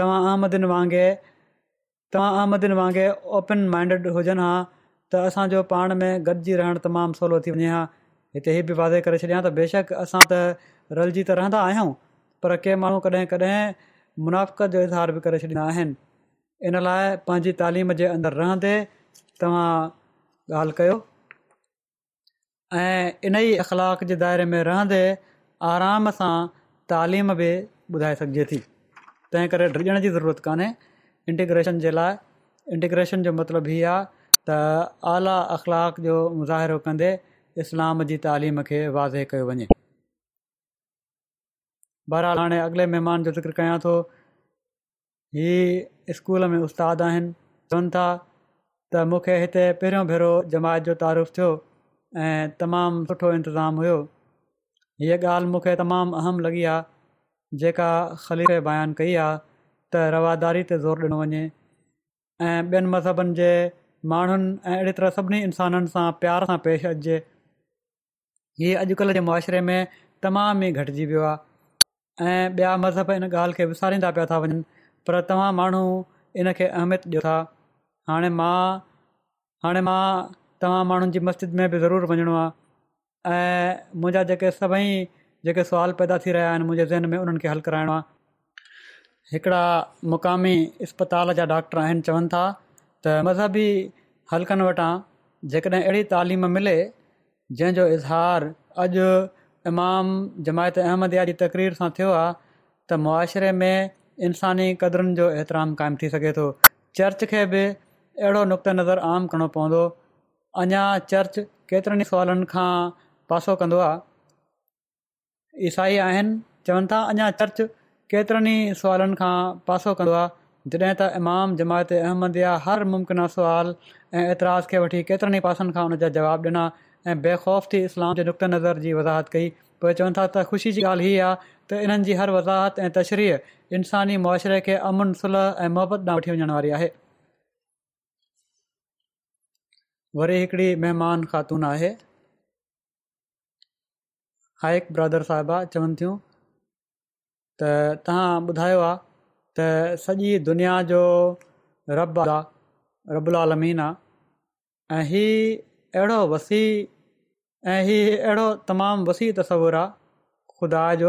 तव्हां अहमदिन वांगुरु तव्हां अहमदियुनि वांगुरु ओपन माइंडिड हुजनि हा त असांजो पाण में गॾिजी रहणु तमामु सवलो थी वञे हा हिते हीअ बि वाज़े करे छॾियां त बेशक असां त त पर कंहिं माण्हू कॾहिं कॾहिं मुनाफ़िक जो इज़हार बि करे छॾींदा इन लाइ पंहिंजी तालीम जे अंदरि रहंदे तव्हां ॻाल्हि कयो इन ई अख़लाक़ जे दाइरे में रहंदे आराम सां तालीम बि ॿुधाए सघिजे थी तंहिं करे ॾियण जी ज़रूरत कोन्हे इंटीग्रेशन जे लाइ इंटीग्रेशन जो मतिलबु इहो आहे त आला अख़लाक जो मुज़ाहिरो कंदे इस्लाम जी तालीम खे वाज़े कयो वञे बहरहाल हाणे अॻिले महिमान जो ज़िक्र कयां थो हीअ स्कूल में उस्ताद आहिनि चवनि था त मूंखे हिते पहिरियों भेरो जमायत जो तारीफ़ु थियो ऐं तमामु सुठो इंतज़ाम हुओ हीअ ॻाल्हि मूंखे तमामु अहम लॻी आहे जेका ख़लीफ़ बयानु कई आहे त रवादारी ते ज़ोर ॾिनो वञे ऐं ॿियनि मज़हबनि जे माण्हुनि ऐं तरह सभिनी इंसाननि सां प्यार सां पेश अचिजे इहे अॼुकल्ह जे मुआशिरे में तमामु ई घटिजी वियो आहे ऐं ॿिया मज़हब इन ॻाल्हि खे विसारींदा पिया था वञनि पर तव्हां माण्हू इन खे अहमियत ॾियो था हाणे मां हाणे मां तव्हां माण्हुनि जी मस्जिद में बि ज़रूरु वञिणो आहे ऐं मुंहिंजा जेके सभई जेके सुवाल पैदा थी रहिया आहिनि मुंहिंजे ज़हन में उन्हनि खे हलु कराइणो आहे हिकिड़ा मुक़ामी इस्पताल जा डॉक्टर आहिनि चवनि था त मज़हबी हलकनि वटां जेकॾहिं अहिड़ी तालीम मिले जंहिंजो इज़हार अॼु इमाम जमायत अहमदया जी तक़रीर सां थियो आहे त मुआशिरे में इंसानी क़द्रनि जो एतिराम क़ाइमु थी सघे थो चर्च खे बि अहिड़ो नुक़्ते नज़र आम करणो पवंदो अञा चर्च केतिरनि ई सुवालनि खां पासो कंदो आहे ईसाई आहिनि चवनि था अञां चर्च केतिरनि ई सुवालनि खां पासो कंदो आहे जॾहिं त इमाम जमायत अहमद हर मुमकिन सुवाल ऐं ऐतिराज़ खे वठी केतिरनि ई जवाब ॾिना ऐं बेखौफ़ थी इस्लाम जे नुक़्ते नज़र जी वज़ाहत कई पोइ चवनि था त ख़ुशी जी ॻाल्हि हीअ आहे त इन्हनि ہر हर वज़ाहत ऐं तशरीह इंसानी मुआशिरे खे अमुन सुलह ऐं मुहबत ॾांहुं वठी वञण वारी आहे वरी हिकिड़ी महिमान ख़ातून आहे हाइक ब्रादर साहिबा चवनि थियूं त तव्हां ॿुधायो आहे त सॼी दुनिया जो रब आहे रबुलालमीन आहे ऐं अहिड़ो वसी ऐं हीअ अहिड़ो तमामु वसी तसवुरु आहे ख़ुदा जो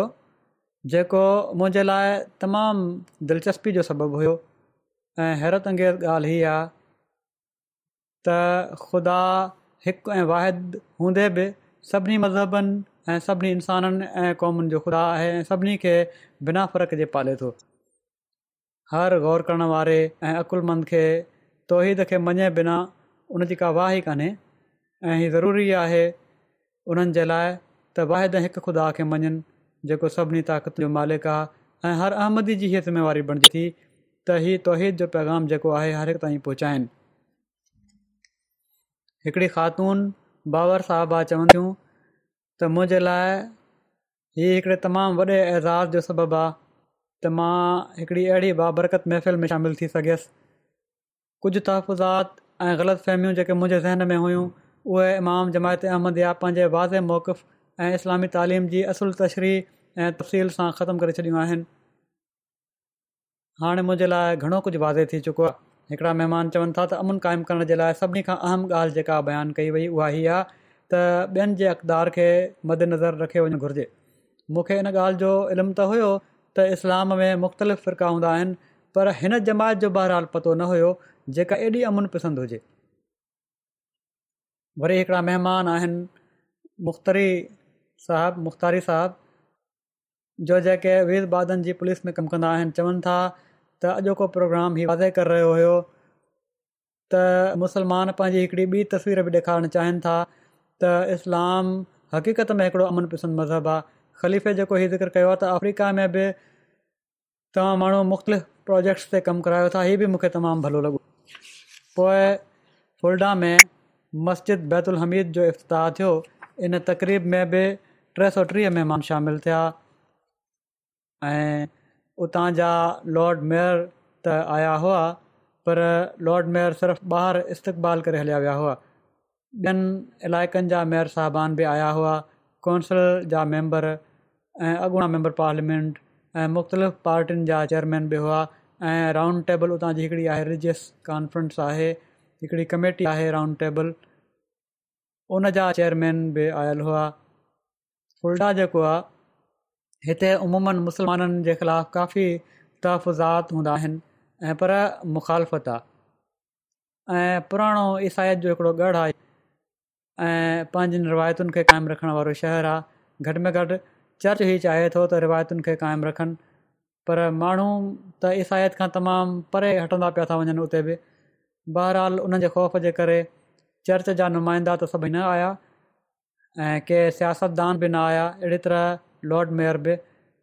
जेको मुंहिंजे लाइ तमामु दिलचस्पी जो सबबु हुयो ऐं हैरतु अंगे ॻाल्हि हीअ आहे त ख़ुदा हिकु ऐं वाहिद हूंदे बि सभिनी मज़हबनि ऐं सभिनी इंसाननि ऐं क़ौमुनि जो ख़ुदा आहे ऐं सभिनी खे बिना फ़र्क़ जे पाले थो हर ग़ौर करण वारे ऐं अकुलमंद खे तोहीद खे मञे बिना उन जी का वाह ई कान्हे ज़रूरी आहे उन्हनि जे लाइ त वाहिद हिकु ख़ुदा खे मञनि जेको सभिनी ताक़त जो मालिक आहे ऐं हर अहमदी जी हीअ ज़िम्मेवारी बणिजे थी त हीउ तौहिद जो पैगाम जेको आहे हर हिकु ताईं पहुचाइनि हिकिड़ी ख़ातून बाबर साहबु चवंदियूं त मुंहिंजे लाइ हीउ हिकिड़े तमामु वॾे ऐज़ाज़ जो सबबु आहे त मां हिकिड़ी अहिड़ी बाबरकत महफ़िल में शामिल थी सघियसि कुझु तहफ़ुज़ात ऐं ग़लति फहिमियूं जेके मुंहिंजे ज़हन में हुयूं उहे इमाम जमायत अहमद या पंहिंजे वाज़े मौक़ ऐं इस्लामी तालीम जी असुल तशरी ऐं तफ़सील सां ख़तमु करे छॾियूं आहिनि हाणे मुंहिंजे लाइ घणो कुझु वाज़े थी चुको आहे हिकड़ा महिमान चवनि था त अमुन क़ाइमु करण जे लाइ सभिनी खां अहम ॻाल्हि जेका बयानु कई वई उहा हीअ आहे त ॿियनि जे अख़दार खे मदनज़र रखे वञणु घुर्जे मूंखे इन ॻाल्हि जो इल्मु त हुयो त इस्लाम में मुख़्तलिफ़ फ़िरका हूंदा आहिनि पर हिन जमायत जो बहरहाल पतो न हुयो जेका एॾी अमुन पसंदि हुजे वरी हिकिड़ा महिमान आहिनि मुख़्तरी साहिबु मुख़्तारी साहबु जो जेके वीज़ बादनि जी पुलिस में कमु कंदा आहिनि चवनि था त अॼोको प्रोग्राम हीउ वाज़े करे रहियो हुयो त मुसलमान पंहिंजी हिकिड़ी ॿी तस्वीर बि ॾेखारणु चाहिनि था त इस्लाम हक़ीक़त में हिकिड़ो अमन पसंदि मज़हबु आहे ख़लीफ़े जेको हीउ ज़िक्र कयो आहे त अफ्रीका में बि तव्हां माण्हू मुख़्तलिफ़ प्रोजेक्ट्स ते कमु करायो था इहे बि मूंखे तमामु भलो लॻो पोइ फुलडा में मस्जिद बैतुल हमीद जो इफ़्ताह थियो इन तक़रीब में बि टे सौ टीह महिमान शामिलु थिया ऐं उतां जा लॉड मेयर त आया हुआ पर लॉर्ड मेयर सिर्फ़ु ॿाहिरि इस्तक़बाल करे हलिया विया हुआ ॿियनि इलाइक़नि जा मेयर साहिबान बि आया हुआ कौंसिल जा मेंबर ऐं अॻूणा मेंबर पार्लियामेंट ऐं मुख़्तलिफ़ पार्टीनि जा चेयरमैन बि हुआ ऐं राउंड टेबल उतां जी हिकिड़ी आहे रिलिजीअस कॉन्फ्रेंस आहे हिकिड़ी कमेटी आहे राउंड टेबल उन जा चेयरमैन बि आयल हुआ फुल्डा जेको आहे हिते उमूमनि मुस्लमाननि जे ख़िलाफ़ काफ़ी तहफ़ज़ात हूंदा आहिनि ऐं पर मुखालफ़त आहे ऐं पुराणो ईसायात जो हिकिड़ो गढ़ आहे ऐं पंहिंजनि रिवायतुनि खे क़ाइमु रखण वारो शहर आहे घटि में घटि चर्च ई चाहे थो त रिवायतुनि खे क़ाइमु रखनि पर माण्हू त ईसायत खां तमामु परे हटंदा पिया था वञनि उते बि बहरहाल हुननि जे ख़ौफ़ जे करे चर्च जा नुमाइंदा त सभई न आया ऐं के सियासतदान बि न आया अहिड़ी तरह लॉर्ड मेयर बि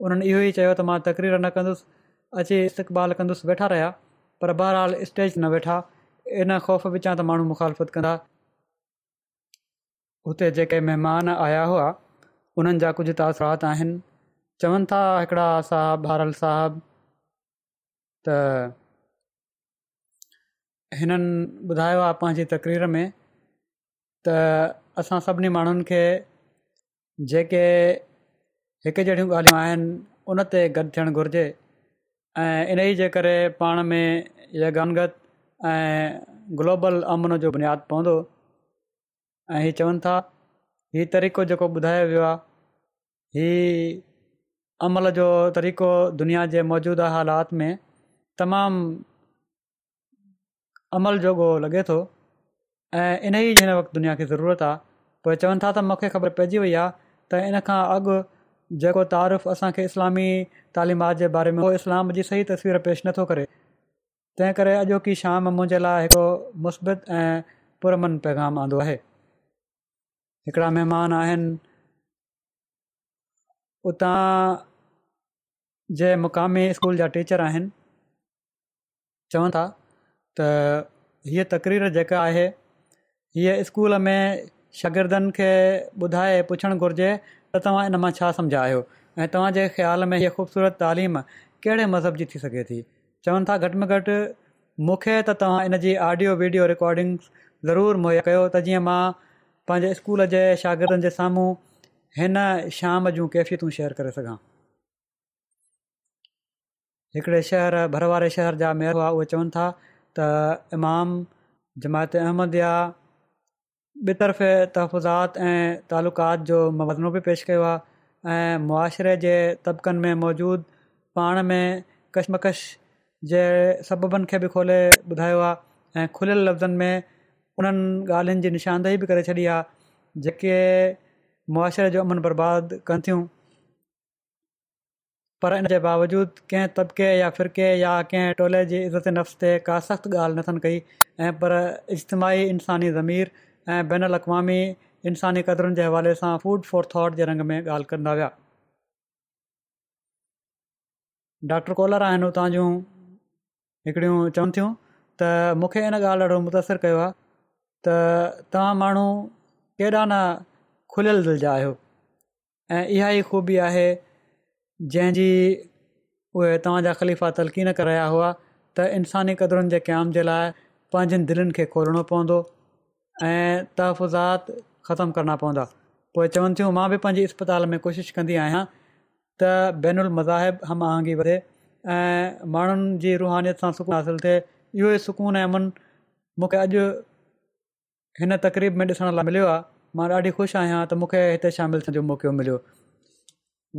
उन्हनि इहो ई चयो त मां तकरीर न कंदुसि अची इस्तक़बाल कंदुसि वेठा रहिया पर बहरहाल स्टेज न वेठा इन ख़ौफ़ विचां त माण्हू मुखालफ़त कंदा हुते जेके महिमान आया हुआ उन्हनि जा कुझु तासरात आहिनि चवनि था हिकिड़ा साहब बहराल साहब त हिननि ॿुधायो आहे पंहिंजी तक़रीर में त असां सभिनी माण्हुनि खे जेके हिकु जहिड़ियूं ॻाल्हियूं आहिनि उन ते गॾु थियणु घुरिजे ऐं इन ई जे करे पाण में यनगत ऐं ग्लोबल अमन जो बुनियादु पवंदो ऐं हीअ चवनि था हीअ तरीक़ो जेको ॿुधायो वियो आहे हीअ अमल जो तरीक़ो दुनिया जे मौजूदा हालात में तमामु अमल जोॻो लॻे थो ऐं इन ई हिन वक़्तु दुनिया खे ज़रूरत आहे पोइ चवनि था त मूंखे ख़बर पइजी वई आहे त इन खां अॻु जेको तारीफ़ु असांखे इस्लामी तालिमात जे बारे में उहो इस्लाम जी सही तस्वीर पेश नथो करे तंहिं करे अॼोकी शाम मुंहिंजे लाइ हिकिड़ो मुस्बित ऐं पुरमन पैगाम आंदो आहे हिकिड़ा महिमान आहिनि उतां जे मुकामी स्कूल जा टीचर आहिनि चवनि था त हीअ तक़रीर जेका आहे हीअ स्कूल में शागिर्दनि खे ॿुधाए पुछणु घुर्जे त तव्हां इन मां छा सम्झायो ऐं तव्हांजे ख़्याल में हीअ ख़ूबसूरत तालीम कहिड़े मज़हब जी थी सघे थी चवनि था घटि में घटि मूंखे त तव्हां इन जी ऑडियो वीडियो रिकॉर्डिंग ज़रूरु मुहैया कयो त जीअं मां पंहिंजे स्कूल जे शागिर्दनि जे साम्हूं हिन शाम जूं कैफ़ियतूं शेयर करे सघां हिकिड़े शहर भरवारे शहर जा मेहर हुआ उहे चवनि था त इमाम जमायत अहमद या ॿिए तरफ़े तहफ़ुज़ात ऐं तालुक़ात जो मबदिनो बि पेश कयो आहे ऐं मुआशिरे जे तबिकनि में मौजूदु पाण में कशमकश जे सबबनि खे बि खोले ॿुधायो आहे ऐं खुलियल लफ़्ज़नि में उन्हनि ॻाल्हियुनि जी निशानदेही बि करे छॾी आहे जेके जो अमन बर्बादु कनि थियूं पर इन जे बावजूदि कंहिं तबिके या फिरके या कंहिं टोले जी इज़त नफ़्स ते का सख़्तु ॻाल्हि नथनि कई ऐं पर इज्तमाही इंसानी ज़मीर ऐं बनक़ामी इंसानी क़दरुनि जे हवाले सां फूड फॉर थॉट जे रंग में ॻाल्हि कंदा विया डॉक्टर कोलर आहिनि उतां जूं हिकड़ियूं चवनि थियूं त मूंखे इन ॻाल्हि ॾाढो मुतासिर कयो आहे त तव्हां माण्हू केॾा न खुलियल दिलि जा आहियो ऐं इहा ई ख़ूबी आहे जंहिंजी उहे तव्हां ख़लीफ़ा तलकीन कराया हुआ त इंसानी क़दरुनि जे क़याम जे लाइ पंहिंजनि दिलनि खे खोलणो पवंदो ऐं तहफ़ुज़ात ख़तमु करणा पवंदा पोइ चवनि थियूं मां बि पंहिंजी इस्पताल में कोशिशि कंदी आहियां त बेनुलमज़ब हम आहंगी वठे ऐं माण्हुनि जी रुहानीअ सां सुकून हासिलु थिए इहो ई सुकून ऐं अमन मूंखे अॼु हिन तकरीब में ॾिसण लाइ मिलियो आहे मां ॾाढी ख़ुशि आहियां त मूंखे हिते मौको मिलियो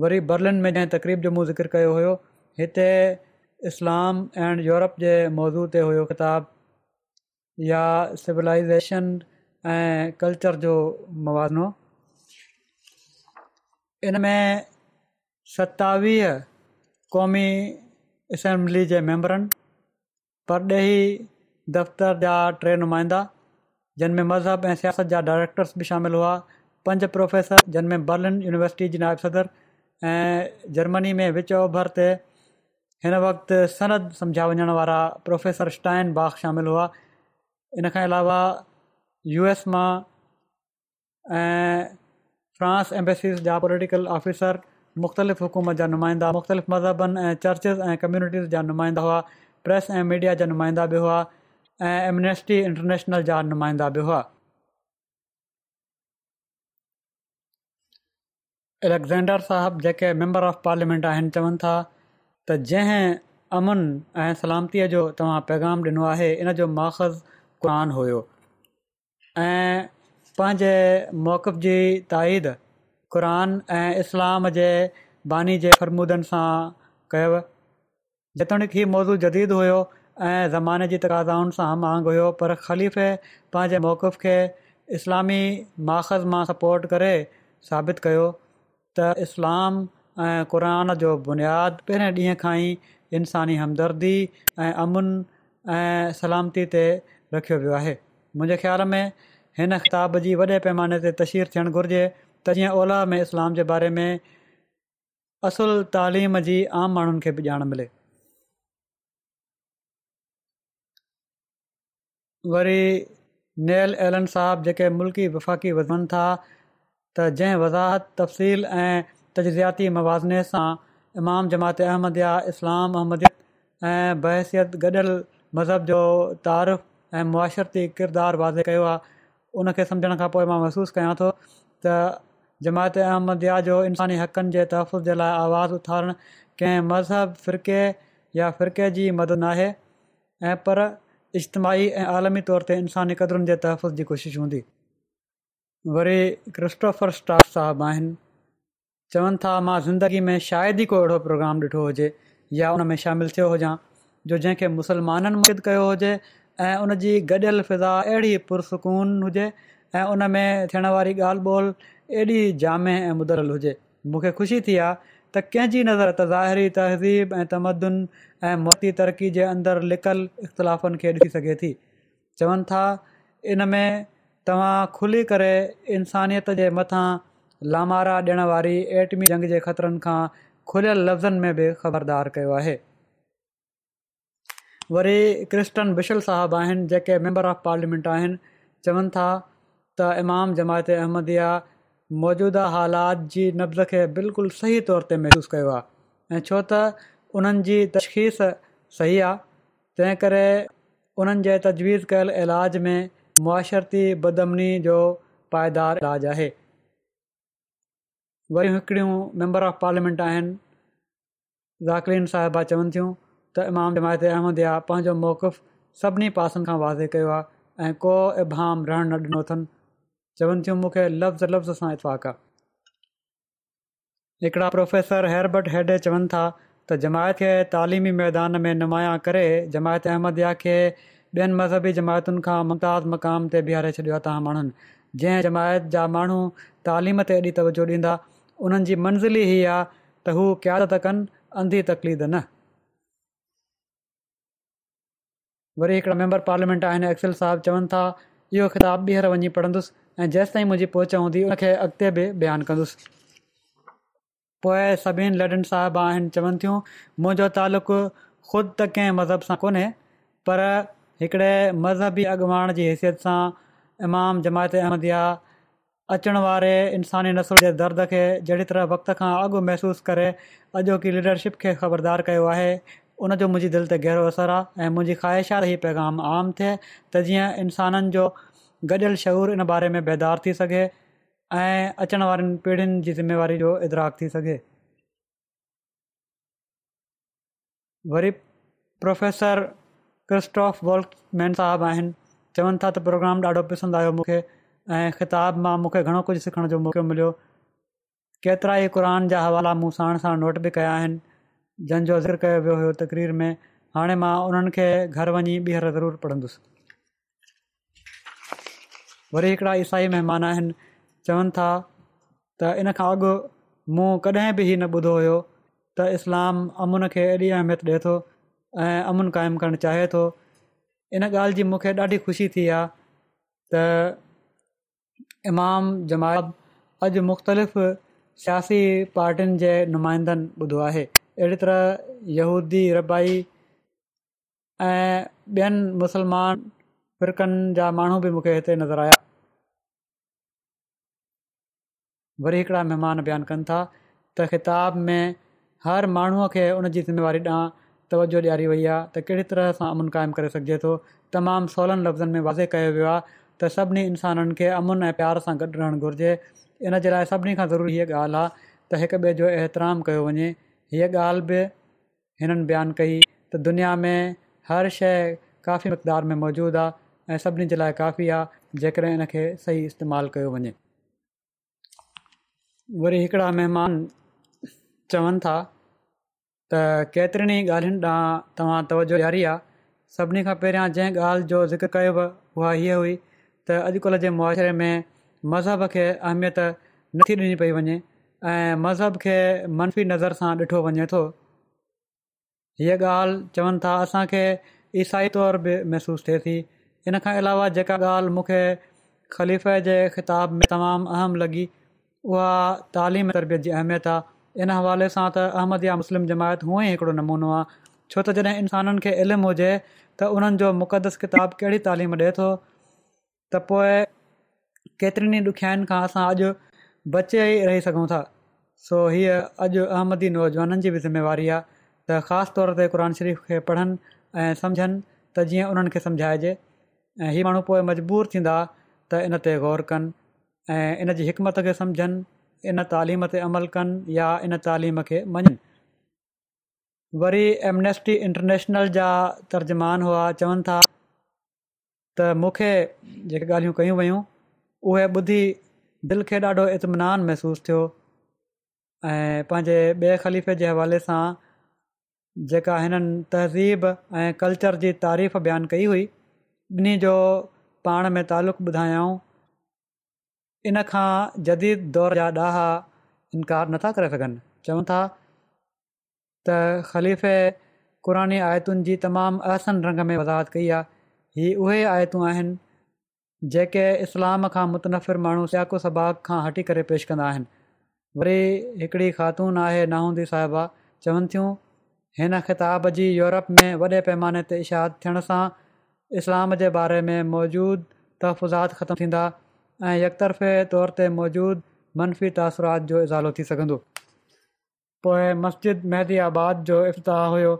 वरी बर्लिन में जंहिं तकरीब जो मूं ज़िकर कयो हुयो हिते इस्लाम एंड यूरोप जे मौज़ू ते हुयो किताब या सिविलाइज़ेशन ऐं कल्चर जो मुविनो इन में सतावीह क़ौमी असेंबली जे मेंबरनि पर दफ़्तर जा टे नुमाइंदा जिन में मज़हब ऐं सियासत जा डायरेक्टर्स बि शामिल हुआ पंज प्रोफेसर जिन में बर्लिन यूनिवर्सिटी जे नायब सदर ऐं जर्मनी में विच ओभर ते हिन वक़्ति सनद सम्झाए वञण वारा प्रोफेसर स्टाइन बाग़ शामिल हुआ इन खां अलावा यू एस मां ऐं फ्रांस एम्बेसीस जा पोलिटिकल ऑफिसर मुख़्तलिफ़ हुकूमत जा नुमाइंदा मुख़्तलिफ़ मज़हबनि ऐं चर्चिस ऐं कम्यूनिटीस जा नुमाइंदा हुआ प्रेस ऐं मीडिया जा नुमाइंदा बि हुआ ऐं एम्यूनस्टी इंटरनेशनल जा नुमाइंदा बि हुआ एलेक्ज़ेंडर साहिबु जेके मेंबर ऑफ पार्लियामेंट आहिनि चवनि था त जंहिं अमन ऐं सलामतीअ जो तव्हां पैगाम ॾिनो आहे इन जो माख़ज़ क़ुरान हुयो ऐं पंहिंजे मौक़ुफ़ जी ताईद क़ुर ऐं इस्लाम जे बानी जे फरमूदनि सां कयुव जेतोणीकि हीअ मौज़ू जदीद हुयो ऐं ज़माने जी तक़ाज़ाउनि सां हम वांगु हुयो पर ख़लीफ़े पंहिंजे मौक़ खे इस्लामी माख़ज़ मां सपोर्ट करे साबित कयो त इस्लाम ऐं क़ुर जो बुनियादु पहिरें ॾींहं खां ई इंसानी हमदर्दी ऐं अमुन ऐं सलामती ते रखियो वियो आहे मुंहिंजे ख़्याल में हिन ख़िताब जी वॾे पैमाने ते तशहीर थियणु घुरिजे त जीअं ओलह में इस्लाम जे बारे में असुल तालीम जी आम माण्हुनि खे बि ॼाण मिले वरी नेल एलन साहब जेके मुल्की वफ़ाक़ी वधनि था त जंहिं वज़ाहत तफ़सील ऐं तज्याती मवाज़ने सां इमाम जमायत अहमदया इस्लाम अहमद ऐं बहसियत गॾियलु मज़हब जो तारफ़ ऐं मुआशरती किरदारु वाज़े कयो आहे उन खे सम्झण खां पोइ मां महसूसु कयां थो त जमायत अहमद जो इंसानी हक़नि जे तहफ़ु जे लाइ आवाज़ु उथारणु कंहिं मज़हब फ़िरक़े या फ़िरक़े जी मद न आहे ऐं पर इज्तमाही ऐं आलमी तौर ते इंसानी क़दुरुनि जे तहफ़ु जी कोशिशि हूंदी वरी क्रिस्टोफर स्टाफ साहब आहिनि चवनि था मां ज़िंदगी में शायदि ई को अहिड़ो प्रोग्राम ॾिठो हुजे या उन में शामिलु थियो हुजां जो जंहिंखे मुस्लमाननि में कयो हुजे ऐं उन जी गॾियल फिज़ा अहिड़ी पुरसकून हुजे ऐं उन में थियण वारी ॻाल्हि ॿोल एॾी जामे ऐं मुदरल हुजे मूंखे ख़ुशी थी आहे त कंहिंजी नज़र त ज़ाहिरी तहज़ीब ऐं तमदन ऐं मोती तरक़ी जे अंदरु लिकल इख़्तिलाफ़नि खे ॾिसी सघे थी चवनि था इन में तव्हां खुली करे इंसानियत जे मथां लामारा ॾियण वारी एटमी जंग जे ख़तरनि खां खुलियल लफ़्ज़नि में बि ख़बरदार कयो आहे वरी क्रिस्टन बिशल साहबु आहिनि जेके मेंबर ऑफ पार्लियामेंट आहिनि चवनि था त इमाम जमायत अहमदिया मौजूदा हालात जी नब्ज़ खे बिल्कुलु सही तौर ते महसूसु कयो आहे छो त उन्हनि तशख़ीस सही आहे तंहिं करे उन्हनि तजवीज़ कयल इलाज में मुआशरती बदमनी जो पाइदार इलाज आहे वरी हिकिड़ियूं मेंबर ऑफ पार्लियामेंट आहिनि ज़ाकरीन साहिबा चवनि थियूं त इमाम जमायत अहमदया पंहिंजो मौक़ु सभिनी पासनि खां वाज़े कयो आहे ऐं को इबाम रहणु न ॾिनो अथनि चवनि थियूं मूंखे लफ़्ज़ लफ़्ज़ सां इतफ़ाक़ आहे हिकिड़ा प्रोफेसर हैरबट हेड चवनि था त जमायत खे तइलीमी मैदान में नुमाया करे जमायत अहमदया खे ॿियनि मज़हबी जमायतुनि खां मुमताज़ मक़ाम ते बिहारे छॾियो आहे तव्हां माण्हुनि जंहिं जमात जा माण्हू तालीम ते एॾी तवजो ॾींदा उन्हनि जी मंज़िली हीअ आहे त हू क्यादत कनि अंधी तकलीद न वरी हिकिड़ा मेंबर पार्लियामेंट आहिनि एक्सल साहिब चवनि था इहो ख़िताब ॿीहर वञी पढ़ंदुसि ऐं जेसि ताईं मुंहिंजी पोच हूंदी हुन अॻिते बि बयानु कंदुसि पोए सभिनि लॾनि साहिब आहिनि चवनि थियूं मुंहिंजो तालुक़ु ख़ुदि त मज़हब सां कोन्हे पर हिकिड़े मज़हबी अॻुवाण जी हैसियत सां इमाम जमायत अहमदिया आहे वारे इंसानी नसुल जे दर्द खे जहिड़ी तरह वक़्त खां अॻु महिसूसु करे अॼो की लीडरशिप खे ख़बरदार कयो आहे उनजो मुंहिंजी दिलि ते गहिरो असरु आहे ऐं मुंहिंजी ख़्वाहिशात पैगाम आम थिए त जीअं इंसाननि जो गॾियल शहूर इन बारे में बेदार थी सघे ऐं अचण वारनि पीढ़ीनि जी ज़िम्मेवारी जो इदराक थी सघे वरी प्रोफ़ेसर क्रिस्टोफ वोल्क मैन साहबु आहिनि चवनि था त प्रोग्राम ॾाढो पसंदि आयो मूंखे ऐं ख़िताब मां मूंखे घणो कुझु सिखण जो मौको मिलियो केतिरा ई क़ुर जा हवाला मूं साण साण नोट बि कया आहिनि जंहिंजो ज़िक्र कयो वियो हुयो तकरीर में हाणे मां उन्हनि खे घरु वञी ॿीहर ज़रूरु पढ़ंदुसि वरी हिकिड़ा ईसाई महिमान आहिनि चवनि था त इन खां अॻु मूं कॾहिं बि हीउ न ॿुधो हुयो त इस्लाम अमुन खे एॾी अहमियत ॾिए थो ऐं अमन क़ाइमु करणु चाहे थो इन ॻाल्हि जी मूंखे ॾाढी ख़ुशी थी आहे त इमाम जमाल अॼु मुख़्तलिफ़ सियासी पाटिनि जे नुमाइंदनि ॿुधो आहे अहिड़ी तरह यहूदी रबाई ऐं ॿियनि मुस्लमान फ़िरकनि जा माण्हू बि मूंखे हिते नज़र आया वरी हिकिड़ा महिमान बयानु कनि था त ख़िताब में हर माण्हूअ खे उन जी ज़िमेवारी ॾांहुं तवजो ॾियारी वई आहे त कहिड़ी तरह सां अमुन क़ाइमु करे सघिजे थो तमामु सवलनि लफ़्ज़नि में वाज़े कयो वियो आहे त सभिनी इन्साननि खे अमुन ऐं प्यार सां गॾु रहणु घुरिजे इन जे लाइ सभिनी खां ज़रूरी हीअ ॻाल्हि आहे त ॿिए जो एतिराम कयो वञे हीअ ॻाल्हि बि हिननि बयानु कई त दुनिया में हर शइ काफ़ी मक़दार में मौजूदु आहे ऐं सभिनी जे लाइ काफ़ी आहे जेकॾहिं इन खे सही इस्तेमालु कयो वञे वरी हिकिड़ा महिमान था त केतिरनि ई ॻाल्हियुनि ॾांहुं तव्हां तवजो ॾियारी आहे सभिनी खां पहिरियां जंहिं ॻाल्हि जो ज़िक्र कयो उहा हीअ हुई त अॼुकल्ह जे मुआशरे में मज़हब खे अहमियत नथी ॾिनी पई वञे ऐं मज़हब खे मनफ़ी नज़र सां ॾिठो वञे थो हीअ ॻाल्हि चवनि था असांखे ईसाई तौरु बि महसूसु थिए थी इन खां अलावा जेका ॻाल्हि मूंखे ख़लीफ़े जे ख़िताब में तमामु अहम लॻी उहा तालिम तरबियत जी अहमियत आहे इन हवाले सां त अहमद या मुस्लिम जमायत हूअं ई हिकिड़ो नमूनो आहे छो त जॾहिं इंसाननि खे इल्मु हुजे त उन्हनि जो मुक़दस किताब कहिड़ी तालीम ॾिए थो त पोइ केतिरनि ॾुखियाईनि खां असां अॼु बचे ई रही सघूं था सो हीअ अॼु अहमदी नौजवाननि जी बि ज़िमेवारी आहे त ख़ासि तौर ते क़ुर शरीफ़ खे पढ़नि ऐं समुझनि त जीअं उन्हनि खे समुझाइजे ऐं इहे माण्हू पोइ मजबूर थींदा त इन ते गौर कनि ऐं इन जी हिकमत खे समुझनि इन तालीम ते अमल कनि या इन तालीम खे मञनि वरी एमनेस्टी इंटरनेशनल जा तर्जमान हुआ चवनि था त मूंखे जेके ॻाल्हियूं कयूं वयूं उहे ॿुधी दिलि खे ॾाढो इतमिनान महिसूसु थियो ऐं पंहिंजे ॿिए ख़लीफ़े जे हवाले सां जेका हिननि तहज़ीब ऐं कल्चर जी तारीफ़ बयानु कई हुई ॿिन्ही जो पाण में तालुक़ु ॿुधायऊं इन खां जदीद दौर जा ॾाहा इनकार नथा करे सघनि चवनि था त ख़लीफ़े क़नानी आयतुनि जी तमामु अहसन रंग में वज़ाहत कई आहे हीअ उहे आयतूं आहिनि जेके इस्लाम खां मुतनफ़िर माण्हू सियाको सबाक खां हटी करे पेश कंदा आहिनि वरी हिकिड़ी ख़ातून आहे नाहूंदी साहिबा चवनि थियूं हिन ख़िताब जी यूरोप में वॾे पैमाने ते इशाद थियण सां इस्लाम जे बारे में मौजूदु तहफ़ुज़ात ख़तमु थींदा ऐं यकरफ़े तौर ते मौजूदु मनफ़ी तासरात जो इज़ालो थी सघंदो पोइ मस्जिद मेहदी आबाद जो इफ़्ताह हुयो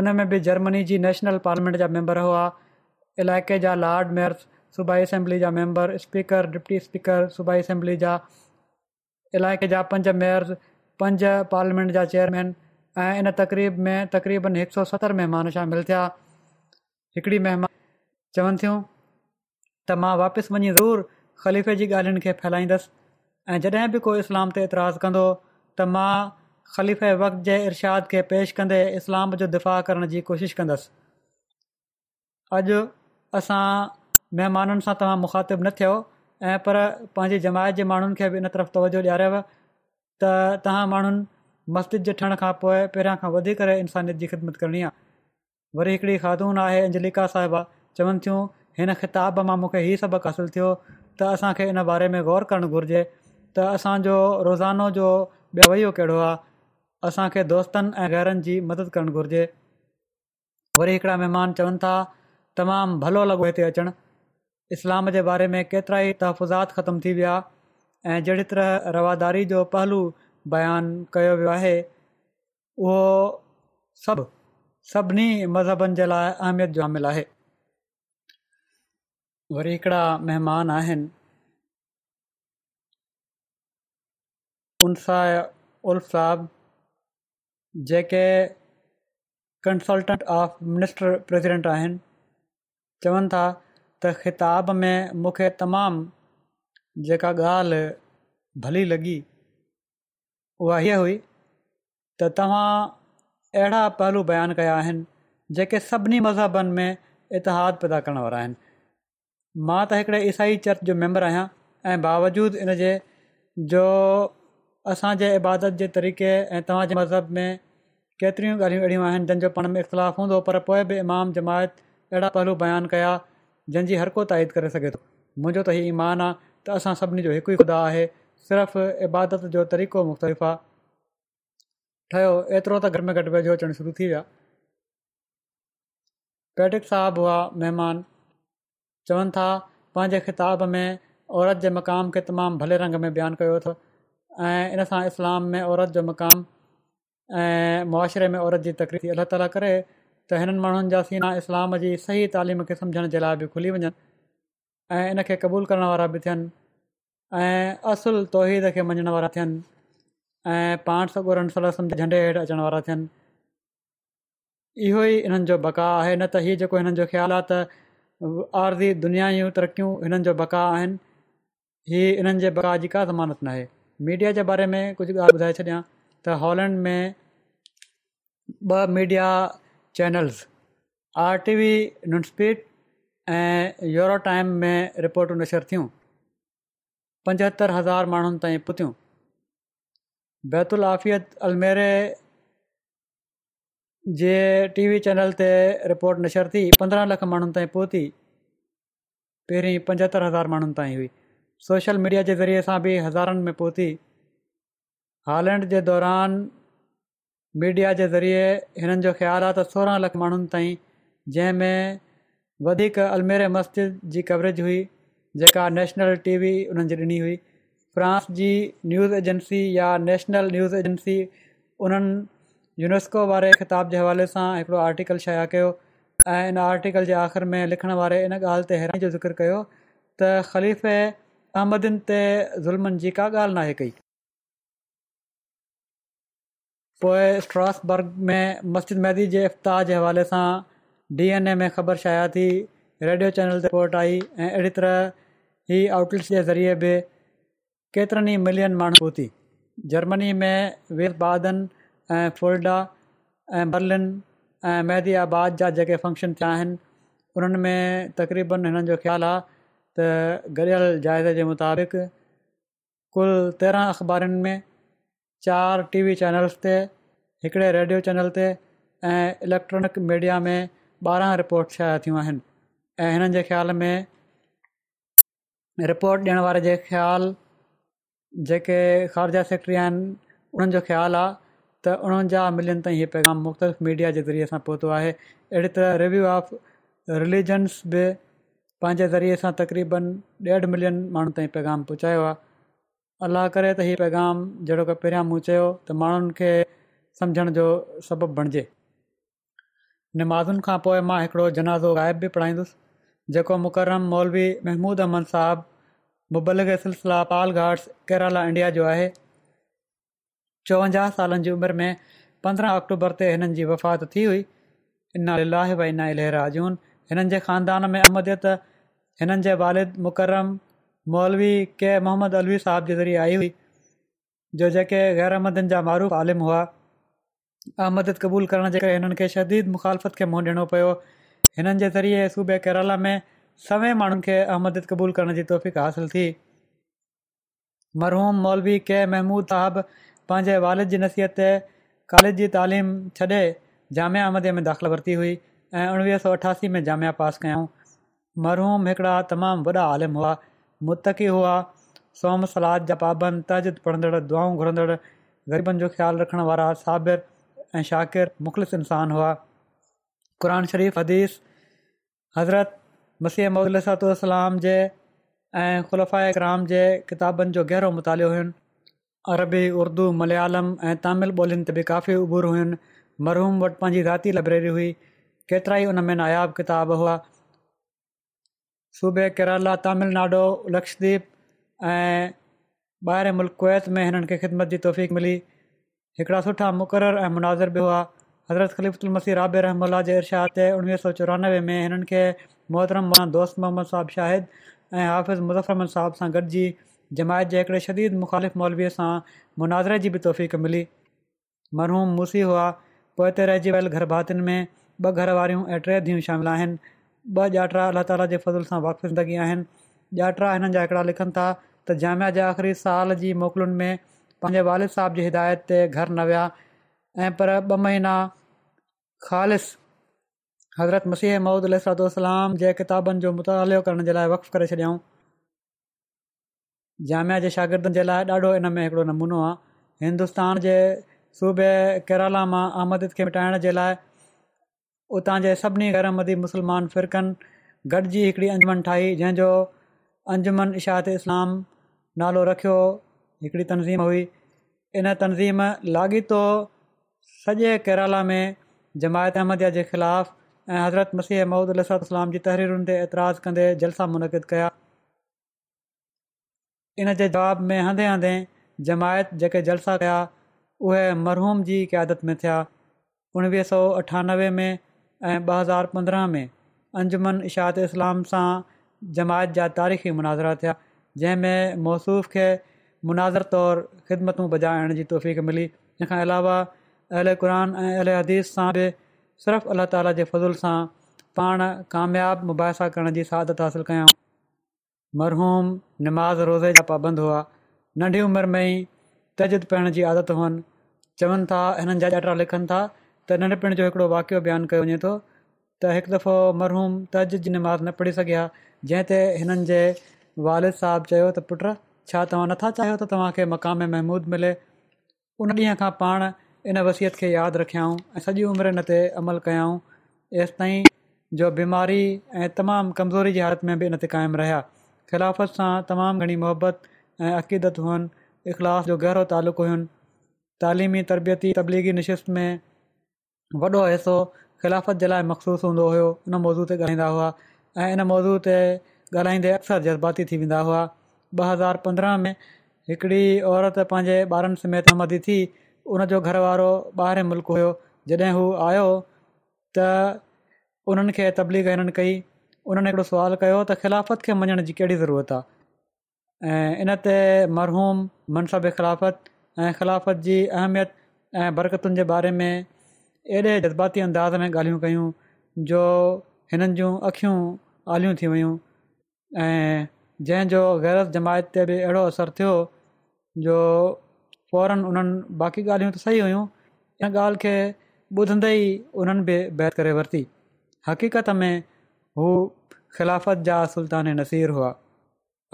उन में बि जर्मनी जी नेशनल पार्लियामेंट जा मेंबर हुआ इलाइक़े जा लार्ड मेयर्स सूबाई असेंबली जा मेंबर स्पीकर डिप्टी स्पीकर सूबाई असेंबली जा इलाइक़े जा पंज मेयर्स पंज पार्लियामेंट जा चेयरमैन ऐं इन तक़रीब में तक़रीबन हिकु सौ सतरि महिमान शामिलु थिया हिकिड़ी महिमान चवनि थियूं त मां वापसि वञी ज़रूरु ख़लीफ़े जी ॻाल्हियुनि खे फैलाईंदसि ऐं जॾहिं बि कोई इस्लाम ते एतिराज़ु कंदो त मां ख़लीफ़े वक़्त जे इर्शाद खे पेश कंदे इस्लाम जो दिफ़ा करण जी कोशिशि कंदुसि अॼु असां महिमाननि सां तव्हां मुखातिबु न थियो ऐं पर पंहिंजी जमायत जे माण्हुनि खे बि इन तरफ़ तवजो ॾियारायव त तव्हां माण्हुनि मस्तिद्द ठहण खां पोइ पहिरियां खां वधीक इंसानियत जी ख़िदमत करणी आहे वरी हिकिड़ी ख़ातून आहे अंजलिका साहिबा चवनि थियूं हिन ख़िताब मां मूंखे ई सबक़ु हासिलु थियो त असांखे इन बारे में ग़ौर करणु घुरिजे त असांजो रोज़ानो जो ॿियावैयो कहिड़ो आहे असांखे दोस्तनि ऐं घरनि जी मदद करणु घुर्जे वरी हिकिड़ा महिमान चवनि था तमामु भलो लॻो हिते अचणु इस्लाम जे बारे में केतिरा ई तहफ़ुज़ात ख़तम थी विया ऐं जहिड़ी तरह रवादारी जो पहलू बयानु कयो वियो आहे उहो सभु सभिनी मज़हबनि जे लाइ अहमियत जामिल आहे वरी हिकिड़ा महिमान आहिनि उनसा उल्फ साहब जेके कंसल्टेंट ऑफ मिनिस्टर प्रेसिडेंट आहिनि चवनि था त ख़िताब में मूंखे तमामु जेका ॻाल्हि भली लॻी उहा हीअ हुई त तव्हां अहिड़ा पहलू बयान कया आहिनि जेके सभिनी मज़हबनि में इतिहादु पैदा करण वारा आहिनि मां त हिकिड़े ईसाई चर्च जो मैंबर आहियां ऐं बावजूद इन जे जो असांजे इबादत जे तरीक़े ऐं तव्हांजे मज़हब में केतिरियूं ॻाल्हियूं अहिड़ियूं आहिनि जंहिंजो पाण में इख़्तिलाफ़ु हूंदो पर पोइ बि इमाम जमायत अहिड़ा पहलू बयानु कया जंहिंजी हर को ताईद करे सघे थो मुंहिंजो त हीउ ईमान आहे त असां सभिनी जो हिकु ई ख़ुदा आहे सिर्फ़ु इबादत जो तरीक़ो मुख़्तलिफ़ आहे ठहियो एतिरो त घटि में घटि वेझो अचणु शुरू थी विया पैटिक साहबु हुआ महिमान चवनि था पंहिंजे ख़िताब में औरत जे मक़ाम खे तमामु भले रंग में बयानु कयो अथव ऐं इन इस्लाम में औरत जो मक़ाम ऐं मुआशिरे में औरत जी तकरीब अलाह करे त हिननि माण्हुनि जा सीना इस्लाम जी सही तालीम खे समुझण जे लाइ बि खुली वञनि ऐं इन क़बूल वारा बि थियनि ऐं असुल तौहीद खे मञण वारा थियनि ऐं पाण सॻो झंडे हेठि अचण वारा थियनि इहो ई जो बका आहे न त जेको हिननि जो ख़्यालु आहे आरज़ी दुनिया जूं तरक़ियूं हिननि जो बका आहिनि हीअ हिननि जे बकाउ जी का ज़मानत नाहे मीडिया जे बारे में कुझु ॻाल्हि ॿुधाए छॾियां त हॉलैंड में ॿ media channels R T V Nunspeet ऐं यूरो टाइम में रिपोटूं नशर थियूं पंजहतरि हज़ार माण्हुनि ताईं पुतियूं बैतुल आफ़ियत अलमेरे जे टीवी चैनल ते रिपोर्ट नशर थी पंद्रहं लख माण्हुनि ताईं पहुती पहिरीं पंजहतरि हज़ार माण्हुनि ताईं हुई सोशल मीडिया जे ज़रिए सां बि हज़ारनि में पहुती हालैंड जे दौरान मीडिया जे ज़रिए हिननि जो ख़्यालु आहे त सोरहं लख माण्हुनि ताईं जंहिंमें वधीक अलमेरे मस्जिद जी कवरेज हुई जेका नेशनल टीवी वी उन्हनि जे ॾिनी हुई फ्रांस जी न्यूज़ एजेंसी या नेशनल न्यूज़ एजेंसी उन्हनि यूनेस्को वारे ख़िताब जे हवाले सां हिकिड़ो आर्टिकल शाया कयो ऐं इन आर्टिकल जे आख़िर में लिखण वारे इन ॻाल्हि ते हैरान जो ज़िकर कयो त ख़लीफ़े अहमदनि ते ज़ुल्मनि जी का ॻाल्हि न कई पोइ स्ट्रासबर्ग में मस्जिद मैदी जे इफ़्त जे हवाले सां डी एन ए में ख़बर शाया थी रेडियो चैनल ते पट आई ऐं अहिड़ी तरह हीअ आउटलेट्स जे ज़रिए बि केतिरनि ई मिलियन माण्हू उती जर्मनी में वीर बादनि ऐं फोल्डा ऐं बर्लिन ऐं महदी आबाद जा जेके फंक्शन थिया आहिनि उन्हनि में तक़रीबन हिननि जो ख़्यालु आहे त गॾियल जाइज़ जे मुताबिक़ कुल तेरहं अख़बारुनि में चारि टी वी चैनल्स ते हिकिड़े रेडियो चैनल ते ऐं इलेक्ट्रॉनिक मीडिया में ॿारहं रिपोर्ट शायदि थियूं आहिनि ऐं हिननि जे ख़्याल में रिपोर्ट ॾियण वारे जे ख़्यालु जेके ख़ारजा सेक्ट्री आहिनि उन्हनि जो ख़्यालु आहे त उणवंजाहु मिलियन ताईं हीअ पैगाम मुख़्तलिफ़ मीडिया जे ज़रिए सां पहुतो आहे अहिड़ी तरह रिव्यू ऑफ रिलीजन्स बि पंहिंजे ज़रिए सां तक़रीबन ॾेढ मिलियन माण्हुनि ताईं पैगाम पहुचायो आहे अलाह करे त हीअ पैगाम जहिड़ो की पहिरियां मूं चयो त माण्हुनि खे समुझण जो सबबु बणिजे नमाज़ुनि खां पोइ मां हिकिड़ो जनाज़ो ग़ाइब बि पढ़ाईंदुसि जेको मुकरम मौलवी महमूद अहमद साहबु मुबलग सिलसिला पालघाट्स केरला इंडिया जो आहे चोवंजाह सालनि जी उमिरि में पंद्रहं अक्टूबर ते हिननि जी वफ़ात थी हुई ना लाही भाई ना लेहराजून हिननि जे ख़ानदान में अहमदयत हिननि जे वालिद मुकरम मौलवी के मोहम्मद अलवी साहब जे ज़रिए आई हुई जो जेके ग़ैर अहमदन जा मारुफ़ आलिम हुआ अहमद क़बूल करण जे करे हिननि खे शदीद मुख़ालफ़त खे मुंहुं ॾिनो पियो हिननि जे ज़रिए सूबे केरला में सवें माण्हुनि खे अहमद क़बूल करण जी तोफ़ीक़ हासिल थी मरहूम मौलवी के महमूद साहिबु पंहिंजे वालिद जी नसीहत कॉलेज जी तइलीम छॾे जामिया मदे में दाख़िलु वरिती हुई ऐं उणिवीह सौ अठासी में जामिया पास कयऊं मरहूम हिकिड़ा तमामु वॾा आलिम हुआ मुतक़ी हुआ सोम सलाद जा पाबंद तजिद पढ़ंदड़ु दुआऊं घुरंदड़ु ग़रीबनि जो ख़्यालु रखण वारा साबिर ऐं शाकिर मुख़लिस इंसान हुआ क़ुर शरीफ़ हदीस हज़रत मसीह महलताम जे ऐं ख़ुलफ़ा इकराम जे किताबनि जो गहिरो मुतालि हुयो अरबी उर्दू मलयालम ऐं तमिल ॿोलियुनि ते बि काफ़ी उबूर हुयूं मरहूम वटि पंहिंजी ज़ाती लाइब्रेरी हुई केतिरा ई उन में नायाबु किताब हुआ सूबे केरला तमिलनाडु लक्षद्वीप ऐं ॿाहिरि मुल्क कुवैत में हिननि खे ख़िदमत जी तौफ़ीक़ मिली हिकिड़ा सुठा मुक़ररु ऐं मुनाज़र बि हुआ हज़रत ख़लीफ़ुल मसीह राब रहम जे इर्शाद ते उणिवीह सौ चोरानवे में हिननि खे मुहतरम महान दोस्त मोहम्मद साहिबु शाहिद ऐं हाफ़िज़ मुज़रमन साहब सां गॾिजी जमायत जे हिकिड़े शदीद मुख़ालिफ़ मौलवीअ सां मुनाज़िरे जी बि तौफ़ीक़ मिली मरहूम मूसी हुआ पोइ ते रहिजी वियल घर भातियुनि में ॿ घर वारियूं ऐं टे धीअ शामिल आहिनि ॿ ॼातरा अलाह ताला जे फज़िल सां वाक़िदगी आहिनि ॼातिरा हिननि जा हिकिड़ा लिखनि था त जामिया जे आख़िरी साल जी मोकिलुनि में पंहिंजे वालिद साहिब जी हिदायत ते घर न विया ऐं पर ॿ महीना ख़ालिस हज़रत मसीह महूदल सरातलाम जे किताबनि जो मुतालो करण जे लाइ वफ़ु करे छॾियऊं जामिया जे शागिर्दनि जे लाइ ॾाढो इन में हिकिड़ो नमूनो आहे हिंदुस्तान जे सूबे केरला मां आमद खे मिटाइण जे लाइ उतां जे सभिनी गरमदी मुस्लमान फ़िरकनि गॾिजी हिकिड़ी अंजुमन ठाही जंहिंजो अंजमन इशा इस्लाम नालो रखियो हिकिड़ी तनज़ीम हुई इन तनज़ीम लाॻीतो सॼे केरला में जमायत अहमद जे ख़िलाफ़ ऐं हज़रत मसीह महूदल अलाम जी तहरीरुनि ते ऐतराज़ कंदे जलसा मुनक़िद कया इन जे जवाब में हंदे हंदे जमायत जेके जलसा थिया उहे मरहूम जी क़ियादत में थिया उणिवीह सौ अठानवे में ऐं ॿ हज़ार पंद्रहं में अंजमन इशा इस्लाम सां जमायत जा तारीख़ी मुनाज़िरा थिया जंहिं मौसूफ़ खे मुनाज़रु तौरु ख़िदमतूं बजाइण जी तौफ़ीक़ मिली इन खां अलावा अहल क़ुर ऐं अल हदीस सां बि सिर्फ़ु अलाह ताला जे फज़ुल सां पाण कामियाबु मुबाहसा करण जी हासिलु मरहूम नमाज़ रोज़े जा पाबंद हुआ नंढी उमिरि में ई तजिद पढ़ण जी आदत हुअनि चवनि था हिननि जा ॾाटा लिखनि था त नंढपिण जो हिकिड़ो वाक़ियो बयानु कयो वञे थो त हिकु दफ़ो मरहूम तजिद नमाज़ न पढ़ी सघिया जंहिं ते हिननि जे वालिद साहबु चयो त पुटु छा तव्हां नथा चाहियो त तव्हांखे मक़ाम महमूद मिले उन ॾींहं खां पाण इन वसियत खे यादि रखियाऊं ऐं सॼी उमिरि हिन ते अमल कयाऊं एसि ताईं जो बीमारी ऐं तमामु कमज़ोरी जी हालति में बि इन ते क़ाइमु रहिया ख़िलाफ़त सां तमामु घणी मोहबत ऐं अक़ीदत हुअनि इख़लास जो गहिरो तालुक़ु हुयो तालिमी तरबियती तबलीगी नशिस्त में वॾो हिसो ख़िलाफ़त जे लाइ मखसूस हूंदो हुयो उन मौज़ू ते ॻाईंदा हुआ ऐं इन मौज़ू ते ॻाल्हाईंदे अक्सर जज़्बाती थी वेंदा हुआ ॿ हज़ार पंद्रहं में हिकिड़ी औरत पंहिंजे ॿारनि मदी थी उन जो घर वारो ॿाहिरि मुल्क़ हुयो जॾहिं हू आयो त उन्हनि खे तबलीग हिननि कई उन्हनि हिकिड़ो सुवाल कयो त ख़िलाफ़त खे मञण जी कहिड़ी ज़रूरत आहे ऐं इनते मरहूम मनसब ख़िलाफ़त ऐं ख़िलाफ़त जी अहमियत ऐं बरकतुनि जे बारे में अहिड़े जज़्बाती अंदाज़ में ॻाल्हियूं कयूं जो हिननि जूं अखियूं आलियूं थी वियूं ऐं जंहिंजो गैरत जमायत ते बि अहिड़ो असरु थियो जो फौरन उन्हनि बाक़ी ॻाल्हियूं त सही हुयूं इन ॻाल्हि खे ॿुधंदे ई उन्हनि बि बहितर करे वरिती हक़ीक़त में हू ख़िलाफ़त जा सुल्तान नसीर हुआ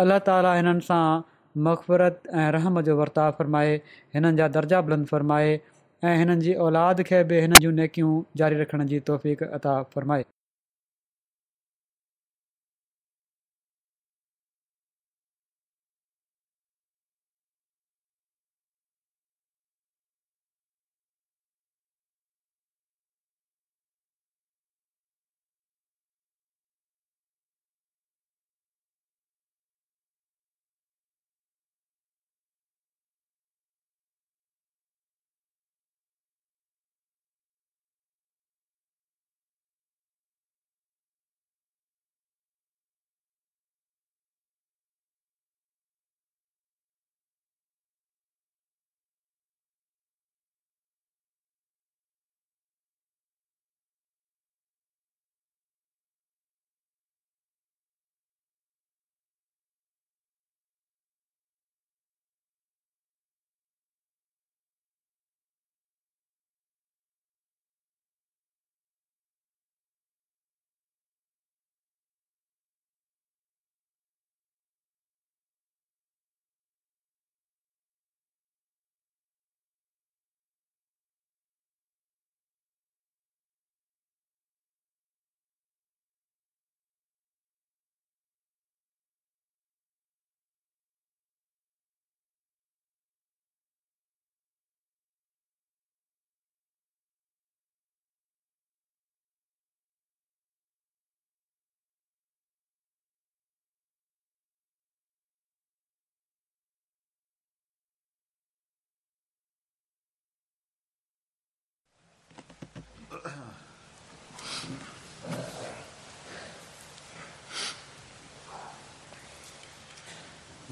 अलाह ताला हिननि सां मक़फ़रतु ऐं रहम जो वर्ता फ़र्माए हिननि जा दर्जा बुलंद फ़रमाए ऐं हिननि जी औलाद खे बि हिन जूं नेकियूं जारी रखण जी तौफ़क़ता फ़र्माए